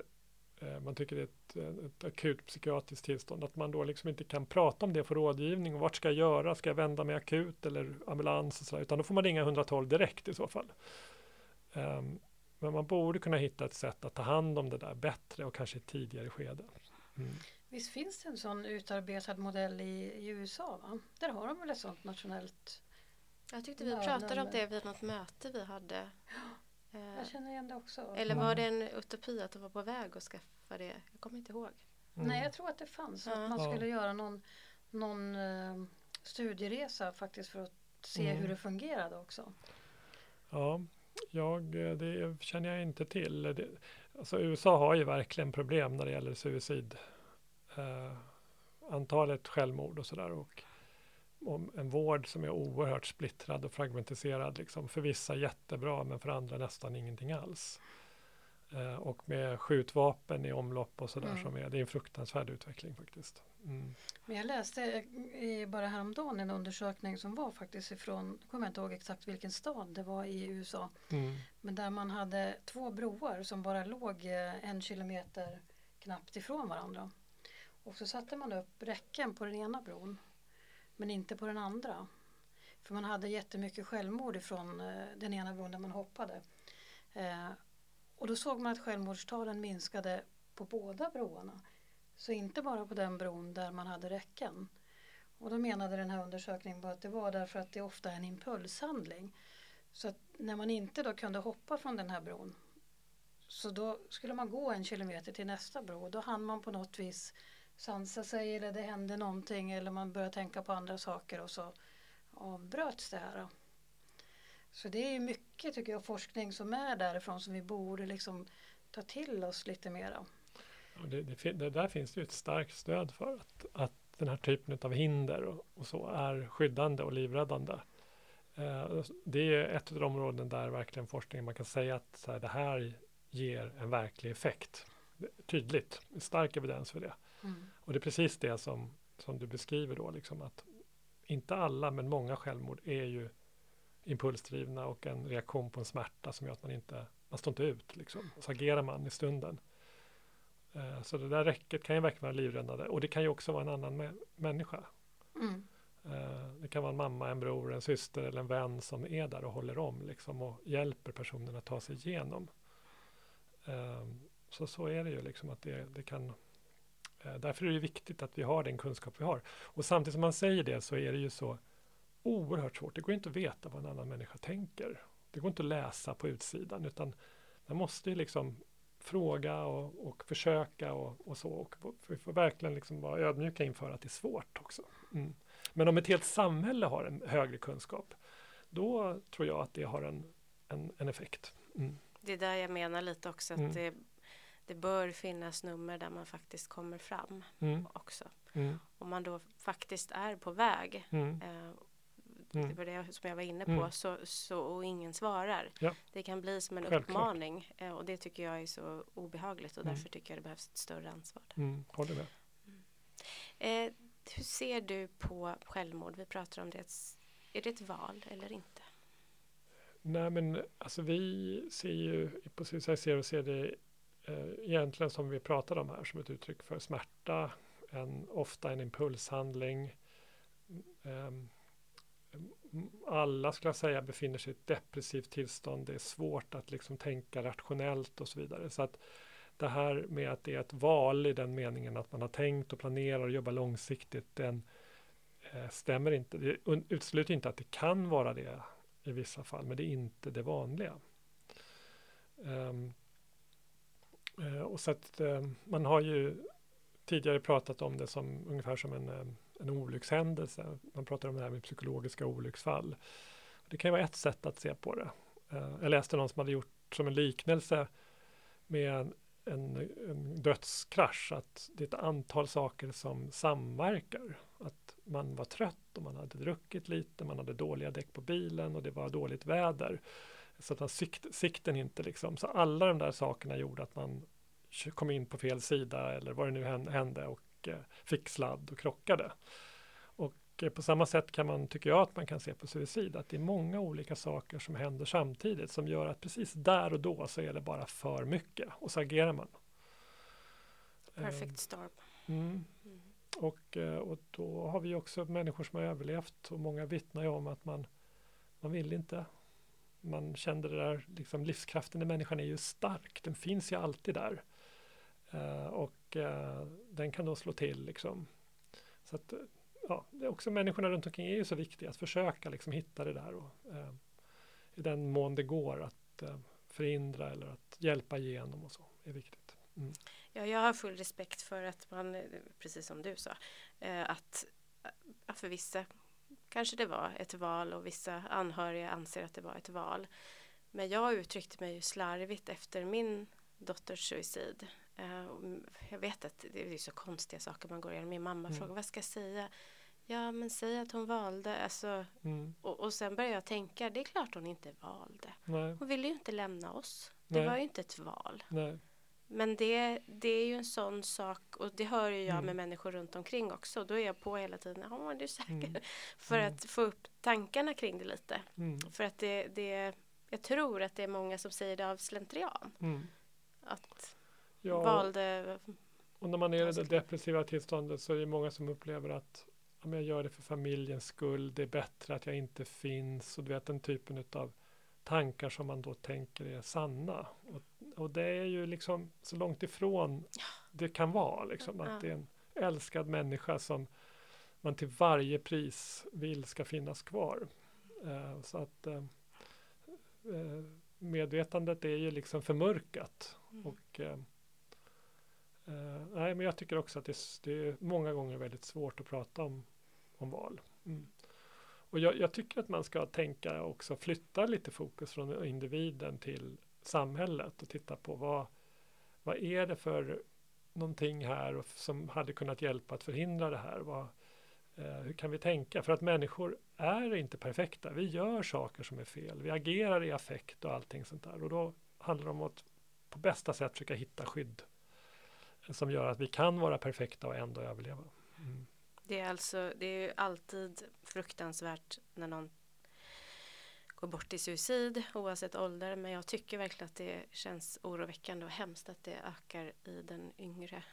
Eh, man tycker det är ett, eh, ett akut psykiatriskt tillstånd, att man då liksom inte kan prata om det för rådgivning och vart ska jag göra, ska jag vända mig akut eller ambulans och sådär, utan då får man ringa 112 direkt i så fall. Um, men man borde kunna hitta ett sätt att ta hand om det där bättre och kanske i tidigare skede. Mm. Visst finns det en sån utarbetad modell i, i USA? Va? Där har de väl ett sånt nationellt Jag tyckte vi pratade om det vid något möte vi hade jag eh, känner igen det också. Eller var det en utopi att de var på väg att skaffa det? Jag kommer inte ihåg. Mm. Nej, jag tror att det fanns. Att man skulle göra någon, någon uh, studieresa faktiskt för att se mm. hur det fungerade också. Ja, jag, eh, det känner jag inte till. Det, alltså USA har ju verkligen problem när det gäller suicid. Eh, antalet självmord och sådär. Och om en vård som är oerhört splittrad och fragmentiserad. Liksom. För vissa jättebra men för andra nästan ingenting alls. Eh, och med skjutvapen i omlopp och sådär mm. som är, det är en fruktansvärd utveckling faktiskt. Mm. Men jag läste i, bara häromdagen en undersökning som var faktiskt ifrån, jag kommer inte ihåg exakt vilken stad det var i USA. Mm. Men där man hade två broar som bara låg eh, en kilometer knappt ifrån varandra. Och så satte man upp räcken på den ena bron men inte på den andra. För man hade jättemycket självmord ifrån eh, den ena bron där man hoppade. Och då såg man att självmordstalen minskade på båda broarna. Så inte bara på den bron där man hade räcken. Och då menade den här undersökningen att det var därför att det ofta är en impulshandling. Så att när man inte då kunde hoppa från den här bron så då skulle man gå en kilometer till nästa bro och då hann man på något vis sansa sig eller det hände någonting eller man började tänka på andra saker och så avbröts det här. Så det är mycket tycker jag forskning som är därifrån som vi borde liksom ta till oss lite mera. Det, det, det, där finns det ju ett starkt stöd för att, att den här typen av hinder och, och så är skyddande och livräddande. Eh, det är ett av de områden där verkligen forskningen man kan säga att här, det här ger en verklig effekt. Tydligt, stark evidens för det. Mm. Och det är precis det som, som du beskriver då, liksom att inte alla men många självmord är ju impulsdrivna och en reaktion på en smärta som gör att man inte, man står inte ut liksom. Så agerar man i stunden. Eh, så det där räcket kan ju verkligen vara livräddande och det kan ju också vara en annan mä människa. Mm. Eh, det kan vara en mamma, en bror, en syster eller en vän som är där och håller om liksom, och hjälper personen att ta sig igenom. Ehm, så så är det ju liksom att det, det kan eh, Därför är det viktigt att vi har den kunskap vi har. Och samtidigt som man säger det så är det ju så oerhört svårt. Det går inte att veta vad en annan människa tänker. Det går inte att läsa på utsidan utan man måste ju liksom fråga och, och försöka och, och så. Och vi får verkligen liksom vara ödmjuka inför att det är svårt också. Mm. Men om ett helt samhälle har en högre kunskap, då tror jag att det har en, en, en effekt. Mm. Det är där jag menar lite också att mm. det, det bör finnas nummer där man faktiskt kommer fram mm. också. Mm. Om man då faktiskt är på väg mm. det var det som jag var inne på, mm. så, så, och ingen svarar. Ja. Det kan bli som en Självklart. uppmaning eh, och det tycker jag är så obehagligt och mm. därför tycker jag det behövs ett större ansvar. Mm. Håller med. Eh, hur ser du på självmord? Vi pratar om det. Är det ett val eller inte? Nej, men alltså vi ser ju på Suicide och ser det eh, egentligen som vi pratade om här som ett uttryck för smärta, en, ofta en impulshandling. Eh, alla skulle jag säga befinner sig i ett depressivt tillstånd. Det är svårt att liksom tänka rationellt och så vidare. Så att det här med att det är ett val i den meningen att man har tänkt och planerar och jobbar långsiktigt, den eh, stämmer inte. Det utesluter inte att det kan vara det i vissa fall, men det är inte det vanliga. Um, och så att um, man har ju tidigare pratat om det som ungefär som en, um, en olyckshändelse. Man pratar om det här med psykologiska olycksfall. Det kan ju vara ett sätt att se på det. Eh, jag läste någon som hade gjort som en liknelse med en, en, en dödskrasch, att det är ett antal saker som samverkar. Att man var trött och man hade druckit lite, man hade dåliga däck på bilen och det var dåligt väder. Så att man sikt, sikten inte liksom, så alla de där sakerna gjorde att man kom in på fel sida eller vad det nu hände och eh, fick sladd och krockade. Och eh, på samma sätt kan man, tycker jag, att man kan se på suicid, att det är många olika saker som händer samtidigt som gör att precis där och då så är det bara för mycket och så agerar man. Perfect storm. Mm. Mm. Och, eh, och då har vi också människor som har överlevt och många vittnar ju om att man, man vill inte. Man kände det där, liksom livskraften i människan är ju stark, den finns ju alltid där. Uh, och uh, den kan då slå till liksom. Så att, ja, det är också människorna runt omkring är ju så viktiga att försöka liksom hitta det där och eh, i den mån det går att eh, förhindra eller att hjälpa igenom och så är viktigt. Mm. Ja, jag har full respekt för att man, precis som du sa, eh, att för vissa kanske det var ett val och vissa anhöriga anser att det var ett val. Men jag uttryckte mig ju slarvigt efter min dotters suicid. Eh, jag vet att det är så konstiga saker man går igenom. Min mamma mm. frågar vad ska jag säga? Ja, men säg att hon valde. Alltså, mm. och, och sen började jag tänka, det är klart hon inte valde. Nej. Hon ville ju inte lämna oss. Det Nej. var ju inte ett val. Nej. Men det, det är ju en sån sak och det hör ju jag mm. med människor runt omkring också. Då är jag på hela tiden, ja är du säker? Mm. För mm. att få upp tankarna kring det lite. Mm. För att det, det, jag tror att det är många som säger det av slentrian. Mm. Att ja, valde Och när man är i det depressiva tillståndet så är det många som upplever att om jag gör det för familjens skull, det är bättre att jag inte finns och du vet den typen av tankar som man då tänker är sanna. Och, och det är ju liksom så långt ifrån det kan vara. Liksom, att det är en älskad människa som man till varje pris vill ska finnas kvar. Uh, så att uh, medvetandet är ju liksom förmörkat. Mm. Och, uh, nej, men jag tycker också att det, det, är många gånger väldigt svårt att prata om, om val. Mm. Och jag, jag, tycker att man ska tänka också flytta lite fokus från individen till samhället och titta på vad, vad är det för någonting här och, som hade kunnat hjälpa att förhindra det här? Vad, eh, hur kan vi tänka? För att människor är inte perfekta. Vi gör saker som är fel. Vi agerar i affekt och allting sånt där. Och då handlar det om att på bästa sätt försöka hitta skydd som gör att vi kan vara perfekta och ändå överleva. Mm. Det är alltså, det är alltid fruktansvärt när någon går bort i suicid oavsett ålder. Men jag tycker verkligen att det känns oroväckande och hemskt att det ökar i den yngre,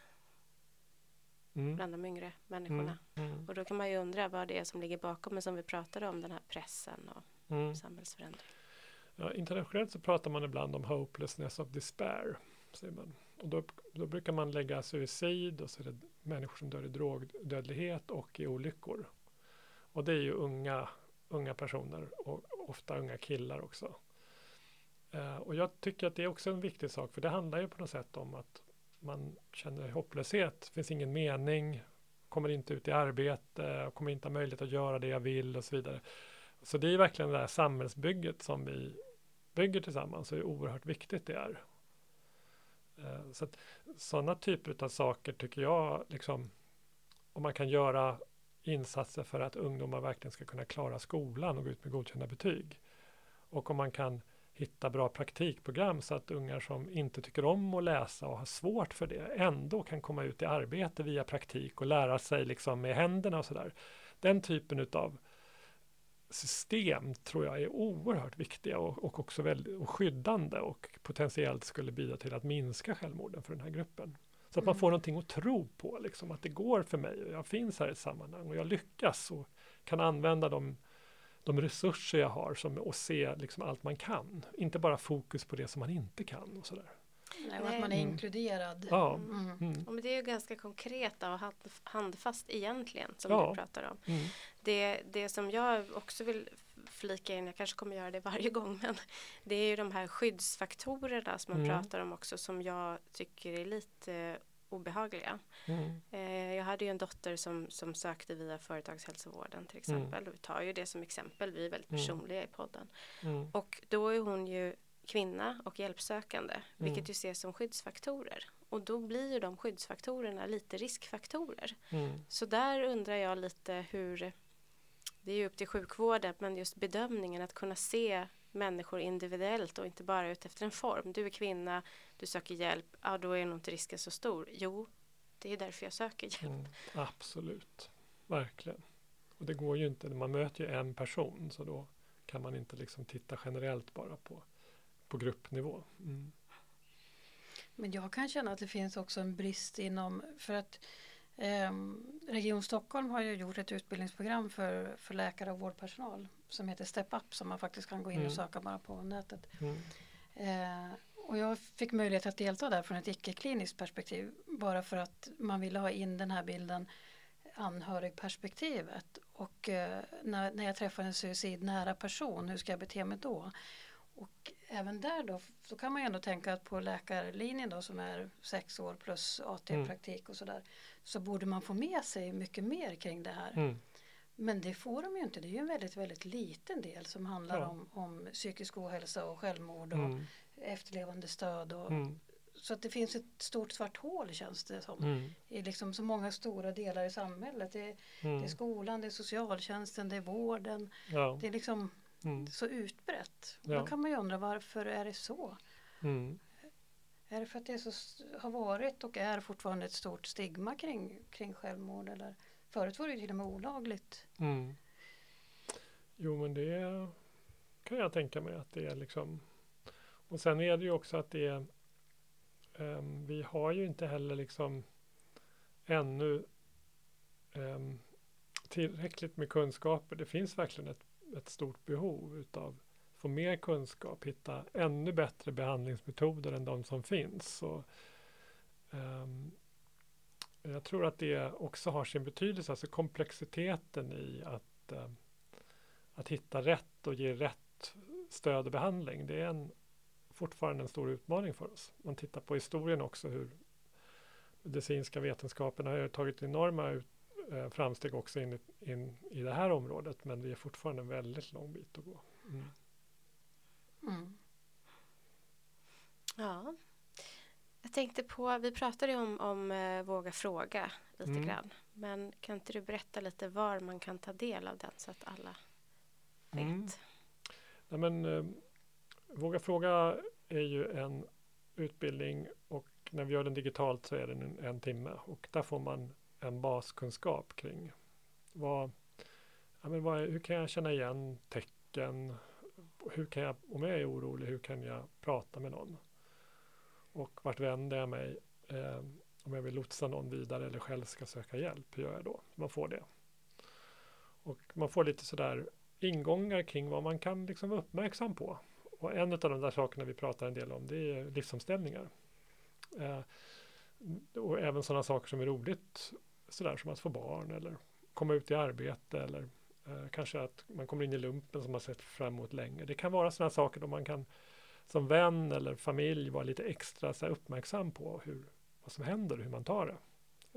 Mm. bland de yngre människorna. Mm. Mm. Och då kan man ju undra vad det är som ligger bakom, men som vi pratade om, den här pressen och Mm. samhällsförändring. Ja, internationellt så pratar man ibland om hopelessness of despair. Säger man. Och då, då brukar man lägga suicid och så är det människor som dör i drogdödlighet och i olyckor. Och det är ju unga, unga personer och ofta unga killar också. Eh, och jag tycker att det är också en viktig sak för det handlar ju på något sätt om att man känner hopplöshet. Det finns ingen mening, kommer inte ut i arbete, kommer inte ha möjlighet att göra det jag vill och så vidare. Så det är verkligen det här samhällsbygget som vi bygger tillsammans och hur oerhört viktigt det är. Eh, så att sådana typer av saker tycker jag, liksom, om man kan göra insatser för att ungdomar verkligen ska kunna klara skolan och gå ut med godkända betyg. Och om man kan hitta bra praktikprogram så att ungar som inte tycker om att läsa och har svårt för det ändå kan komma ut i arbete via praktik och lära sig liksom med händerna och sådär. Den typen utav system tror jag är oerhört viktiga och, och också väldigt och skyddande och potentiellt skulle bidra till att minska självmorden för den här gruppen. Så att man Mm. får någonting att tro på, liksom, att det går för mig och jag finns här i ett sammanhang och jag lyckas och kan använda de, de resurser jag har som, och se liksom allt man kan. Inte bara fokus på det som man inte kan och sådär. Nej, och att man är Mm. inkluderad. Ja. Mm. Mm. Men det är ju ganska konkreta och hand- handfast egentligen som Ja. du pratar om. Mm. Det, det som jag också vill flika in, jag kanske kommer göra det varje gång, men det är ju de här skyddsfaktorerna som man Mm. pratar om också som jag tycker är lite obehagliga. Mm. Eh, jag hade ju en dotter som, som sökte via företagshälsovården till exempel. Vi tar ju det som exempel, vi är väldigt Mm. personliga i podden. Mm. Och då är hon ju kvinna och hjälpsökande, vilket Mm. ju ses som skyddsfaktorer. Och då blir ju de skyddsfaktorerna lite riskfaktorer. Mm. Så där undrar jag lite hur, det är ju upp till sjukvården, men just bedömningen att kunna se människor individuellt och inte bara ut efter en form. Du är kvinna, du söker hjälp, ja då är nog inte risken så stor. Jo, det är därför jag söker hjälp. Mm. Absolut, verkligen. Och det går ju inte, man möter ju en person så då kan man inte liksom titta generellt bara på, på gruppnivå. Mm. Men jag kan känna att det finns också en brist inom, för att ehm, Region Stockholm har ju gjort ett utbildningsprogram för, för läkare och vårdpersonal som heter Step Up som man faktiskt kan gå in Mm. och söka bara på nätet. Mm. Eh, och jag fick möjlighet att delta där från ett icke-kliniskt perspektiv bara för att man ville ha in den här bilden anhörigperspektivet och eh, när, när jag träffar en suicidnära person, hur ska jag bete mig då? Och även där då, så kan man ju ändå tänka att på läkarlinjen då som är sex år plus AT-praktik och sådär så borde man få med sig mycket mer kring det här. Mm. Men det får de ju inte, det är ju en väldigt, väldigt liten del som handlar Ja. om, om psykisk ohälsa och självmord och Mm. efterlevande stöd. Och, Mm. Så att det finns ett stort svart hål känns det som. Mm. I liksom så många stora delar i samhället. Det är, det är Mm. skolan, det är socialtjänsten, det är vården. Ja. Det är liksom Mm. så utbrett. Ja. Då kan man ju undra varför är det så? Mm. Är det för att det så, har varit och är fortfarande ett stort stigma kring, kring självmord? Eller? Förut var det ju till och med olagligt. Mm. Jo, men det kan jag tänka mig att det är liksom. Och sen är det ju också att det är. ehm, vi har ju inte heller liksom ännu ehm, tillräckligt med kunskaper. Det finns verkligen ett, ett stort behov utav få mer kunskap, hitta ännu bättre behandlingsmetoder än de som finns. Så, um, jag tror att det också har sin betydelse, alltså komplexiteten i att, um, att hitta rätt och ge rätt stöd och behandling. Det är en, fortfarande en stor utmaning för oss. Man tittar på historien också hur medicinska vetenskapen har tagit enorma ut, eh, framsteg också in, i- in i det här området, men det är fortfarande en väldigt lång bit att gå. Mm. Mm. Ja. Jag tänkte på, vi pratade ju om, om eh, Våga fråga lite Mm. grann. Men kan inte du berätta lite var man kan ta del av den så att alla vet? Mm. Nej, men, eh, Våga fråga är ju en utbildning och när vi gör den digitalt så är den en, en timme och där får man en baskunskap kring vad, ja, men vad hur kan jag känna igen tecken hur kan jag, om jag är orolig, hur kan jag prata med någon? Och vart vänder jag mig eh, om jag vill lotsa någon vidare eller själv ska söka hjälp? Hur gör jag då? Man får det. Och man får lite sådär ingångar kring vad man kan liksom vara uppmärksam på. Och en av de där sakerna vi pratar en del om det är livsomställningar. Eh, och även sådana saker som är roligt, sådär som att få barn eller komma ut i arbete eller eh, kanske att man kommer in i lumpen som man sett fram emot länge. Det kan vara sådana saker då man kan som vän eller familj vara lite extra så uppmärksam på hur, vad som händer och hur man tar det.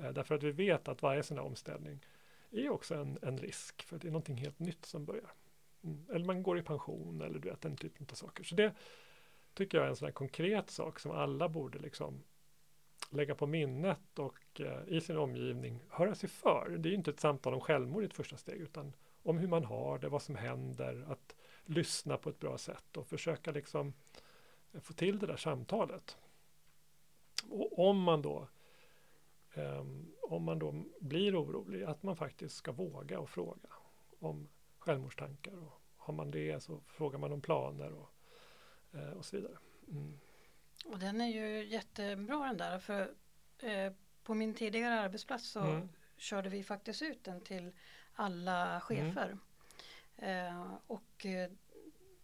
Eh, därför att vi vet att varje sån här omställning är också en, en risk för det är någonting helt nytt som börjar. Mm. Eller man går i pension eller du vet den typen av saker. Så det tycker jag är en sån här konkret sak som alla borde liksom lägga på minnet och eh, i sin omgivning höra sig för. Det är inte ett samtal om självmord i ett första steg utan om hur man har det, vad som händer, att lyssna på ett bra sätt och försöka liksom eh, få till det där samtalet. Och om man då um, om man då blir orolig, att man faktiskt ska våga och fråga om självmordstankar. Och har man det så frågar man om planer och, eh, och så vidare. Mm. Och den är ju jättebra den där för eh, på min tidigare arbetsplats så mm. körde vi faktiskt ut den till alla chefer. Mm. Eh, och eh,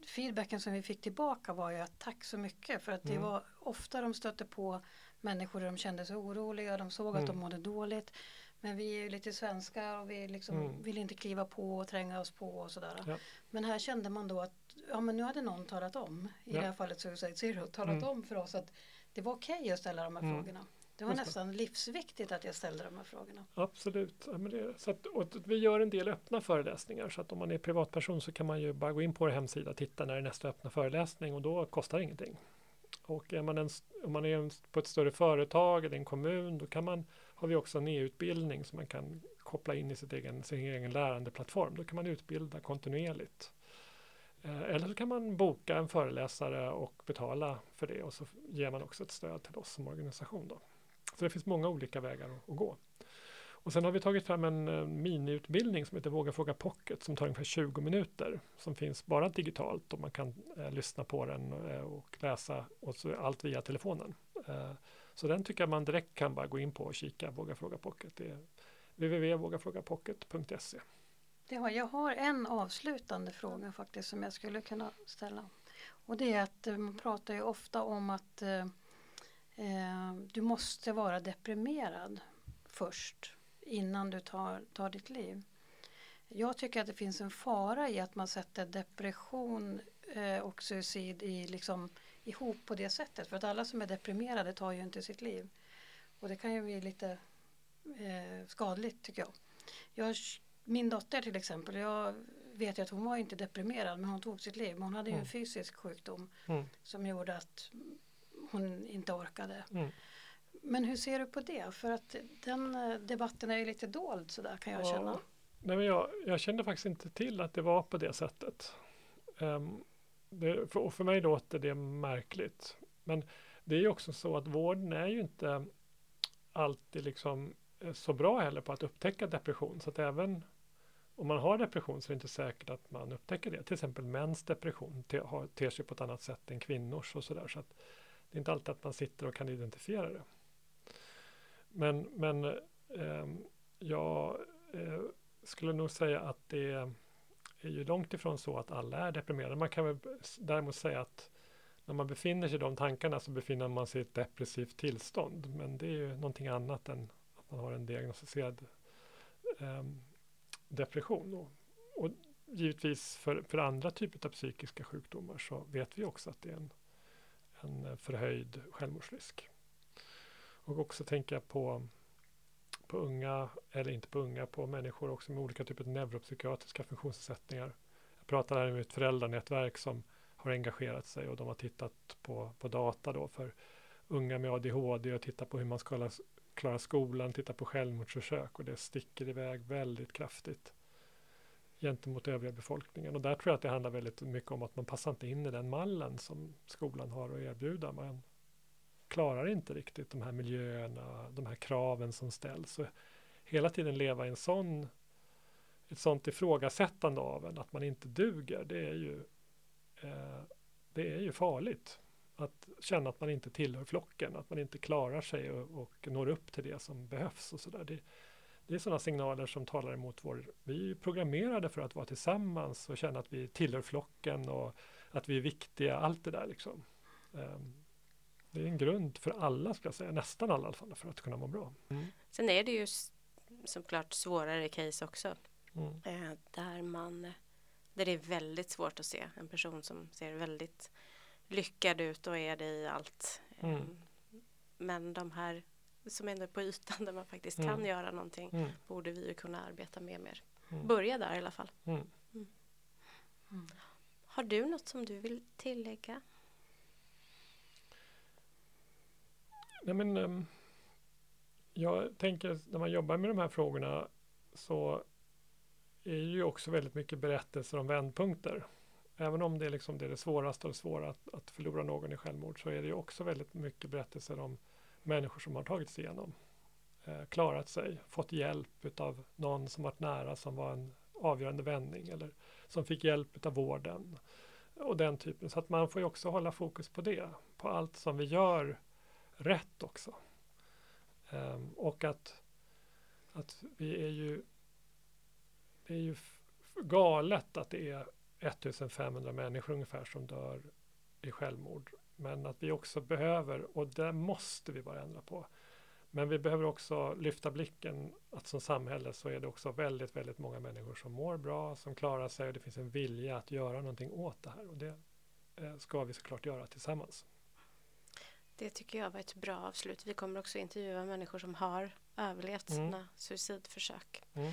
feedbacken som vi fick tillbaka var ju att tack så mycket för att det mm. var ofta de stötte på människor där de kände sig oroliga, de såg att de mm. mådde dåligt. Men vi är ju lite svenskar och vi liksom mm. vill inte kliva på och tränga oss på och sådär. Ja. Men här kände man då att ja, men nu hade någon talat om, i ja. det här fallet Suicide Zero, talat mm. om för oss att det var okej okay att ställa de här mm. frågorna. Det var nästan livsviktigt att jag ställde de här frågorna. Absolut. Ja, det, så att, vi gör en del öppna föreläsningar så att om man är privatperson så kan man ju bara gå in på vår hemsida och titta när det är nästa öppna föreläsning och då kostar det ingenting. Och är man en, om man är på ett större företag eller en kommun då kan man, har vi också en e-utbildning som man kan koppla in i sitt egen, sin egen lärandeplattform. Då kan man utbilda kontinuerligt. Eh, eller så kan man boka en föreläsare och betala för det och så ger man också ett stöd till oss som organisation. Då. Så det finns många olika vägar att, att gå. Och sen har vi tagit fram en eh, miniutbildning som heter Våga fråga Pocket som tar ungefär 20 minuter som finns bara digitalt och man kan eh, lyssna på den uh, och läsa och så allt via telefonen. så den tycker jag man direkt kan bara gå in på och kika Våga fråga Pocket. Det är www.vågafrågapocket.se. Det har, jag har en avslutande fråga faktiskt som jag skulle kunna ställa. Och det är att eh, man pratar ju ofta om att eh, eh, du måste vara deprimerad först innan du tar, tar ditt liv. Jag tycker att det finns en fara i att man sätter depression eh, och suicid i, liksom, ihop på det sättet. För att alla som är deprimerade tar ju inte sitt liv. Och det kan ju bli lite eh, skadligt tycker jag. jag. Min dotter till exempel, jag vet ju att hon var inte deprimerad men hon tog sitt liv. Men hon hade ju mm. en fysisk sjukdom mm. som gjorde att hon inte orkade. Mm. Men hur ser du på det? För att den eh, debatten är ju lite dold sådär kan jag ja, känna. Nej, men jag, jag, kände faktiskt inte till att det var på det sättet. Um, det, för, och för mig låter det märkligt. Men det är ju också så att vården är ju inte alltid liksom eh, så bra heller på att upptäcka depression. Så att även om man har depression så är det inte säkert att man upptäcker det. Till exempel mäns depression te, har, ter sig på ett annat sätt än kvinnors och sådär. Så att det är inte alltid att man sitter och kan identifiera det. Men, men eh, jag eh, skulle nog säga att det är ju långt ifrån så att alla är deprimerade. Man kan väl däremot säga att när man befinner sig i de tankarna så befinner man sig i ett depressivt tillstånd. Men det är ju någonting annat än att man har en diagnostiserad eh, depression. Och, och, givetvis för, för andra typer av psykiska sjukdomar så vet vi också att det är en, en förhöjd självmordsrisk. Och också tänka på, på unga, eller inte på unga, på människor också med olika typer av neuropsykiatriska funktionsnedsättningar. Jag pratar här med ett föräldranätverk som har engagerat sig och de har tittat på, på data då för unga med ADHD och tittat på hur man ska klara skolan, titta på självmordsförsök och det sticker iväg väldigt kraftigt gentemot övriga befolkningen. Och där tror jag att det handlar väldigt mycket om att man passar inte in i den mallen som skolan har att erbjuda. Man klarar inte riktigt de här miljöerna, de här kraven som ställs. Så hela tiden leva i en sån, ett sånt ifrågasättande av en, att man inte duger, det är ju eh, det är ju farligt att känna att man inte tillhör flocken, att man inte klarar sig och, och når upp till det som behövs och sådär. Det, det är sådana signaler som talar emot vår... Vi är programmerade för att vara tillsammans och känna att vi tillhör flocken och att vi är viktiga, allt det där liksom. Um, det är en grund för alla, ska jag säga, nästan alla i alla fall, för att kunna må bra. Mm. Sen är det ju såklart svårare case också. Mm. Eh, där man där det är väldigt svårt att se en person som ser väldigt lyckad ut och är det i allt. Mm. Ehm, men de här som ändå är på ytan där man faktiskt Mm. kan göra någonting Mm. borde vi ju kunna arbeta med mer. Mm. Börja där i alla fall. Mm. Mm. Har du något som du vill tillägga? Nej, men, ehm, jag tänker när man jobbar med de här frågorna så är ju också väldigt mycket berättelser om vändpunkter. Även om det är, liksom det, är det svåraste och det svåra att, att förlora någon i självmord så är det ju också väldigt mycket berättelser om människor som har tagit sig igenom, eh, klarat sig, fått hjälp av någon som varit nära som var en avgörande vändning eller som fick hjälp av vården och den typen. Så att man får ju också hålla fokus på det, på allt som vi gör rätt också. Eh, och att, att vi är ju det är ju galet att det är 1500 människor ungefär som dör i självmord. Men att vi också behöver, och det måste vi bara ändra på. Men vi behöver också lyfta blicken att som samhälle så är det också väldigt, väldigt många människor som mår bra, som klarar sig och det finns en vilja att göra någonting åt det här. Och det eh, ska vi såklart göra tillsammans. Det tycker jag var ett bra avslut. Vi kommer också intervjua människor som har överlevt Mm. sina suicidförsök Mm.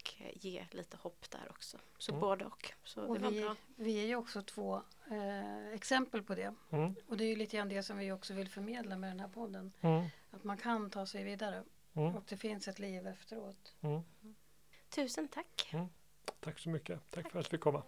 Och eh, ge lite hopp där också. Så Mm. både och. Så Och det var vi, bra. vi är ju också två eh, exempel på det. Mm. Och det är ju lite grann det som vi också vill förmedla med den här podden. Mm. Att man kan ta sig vidare Mm. och det finns ett liv efteråt. Mm. Tusen tack. Tack så mycket. Tack, för att vi fick komma.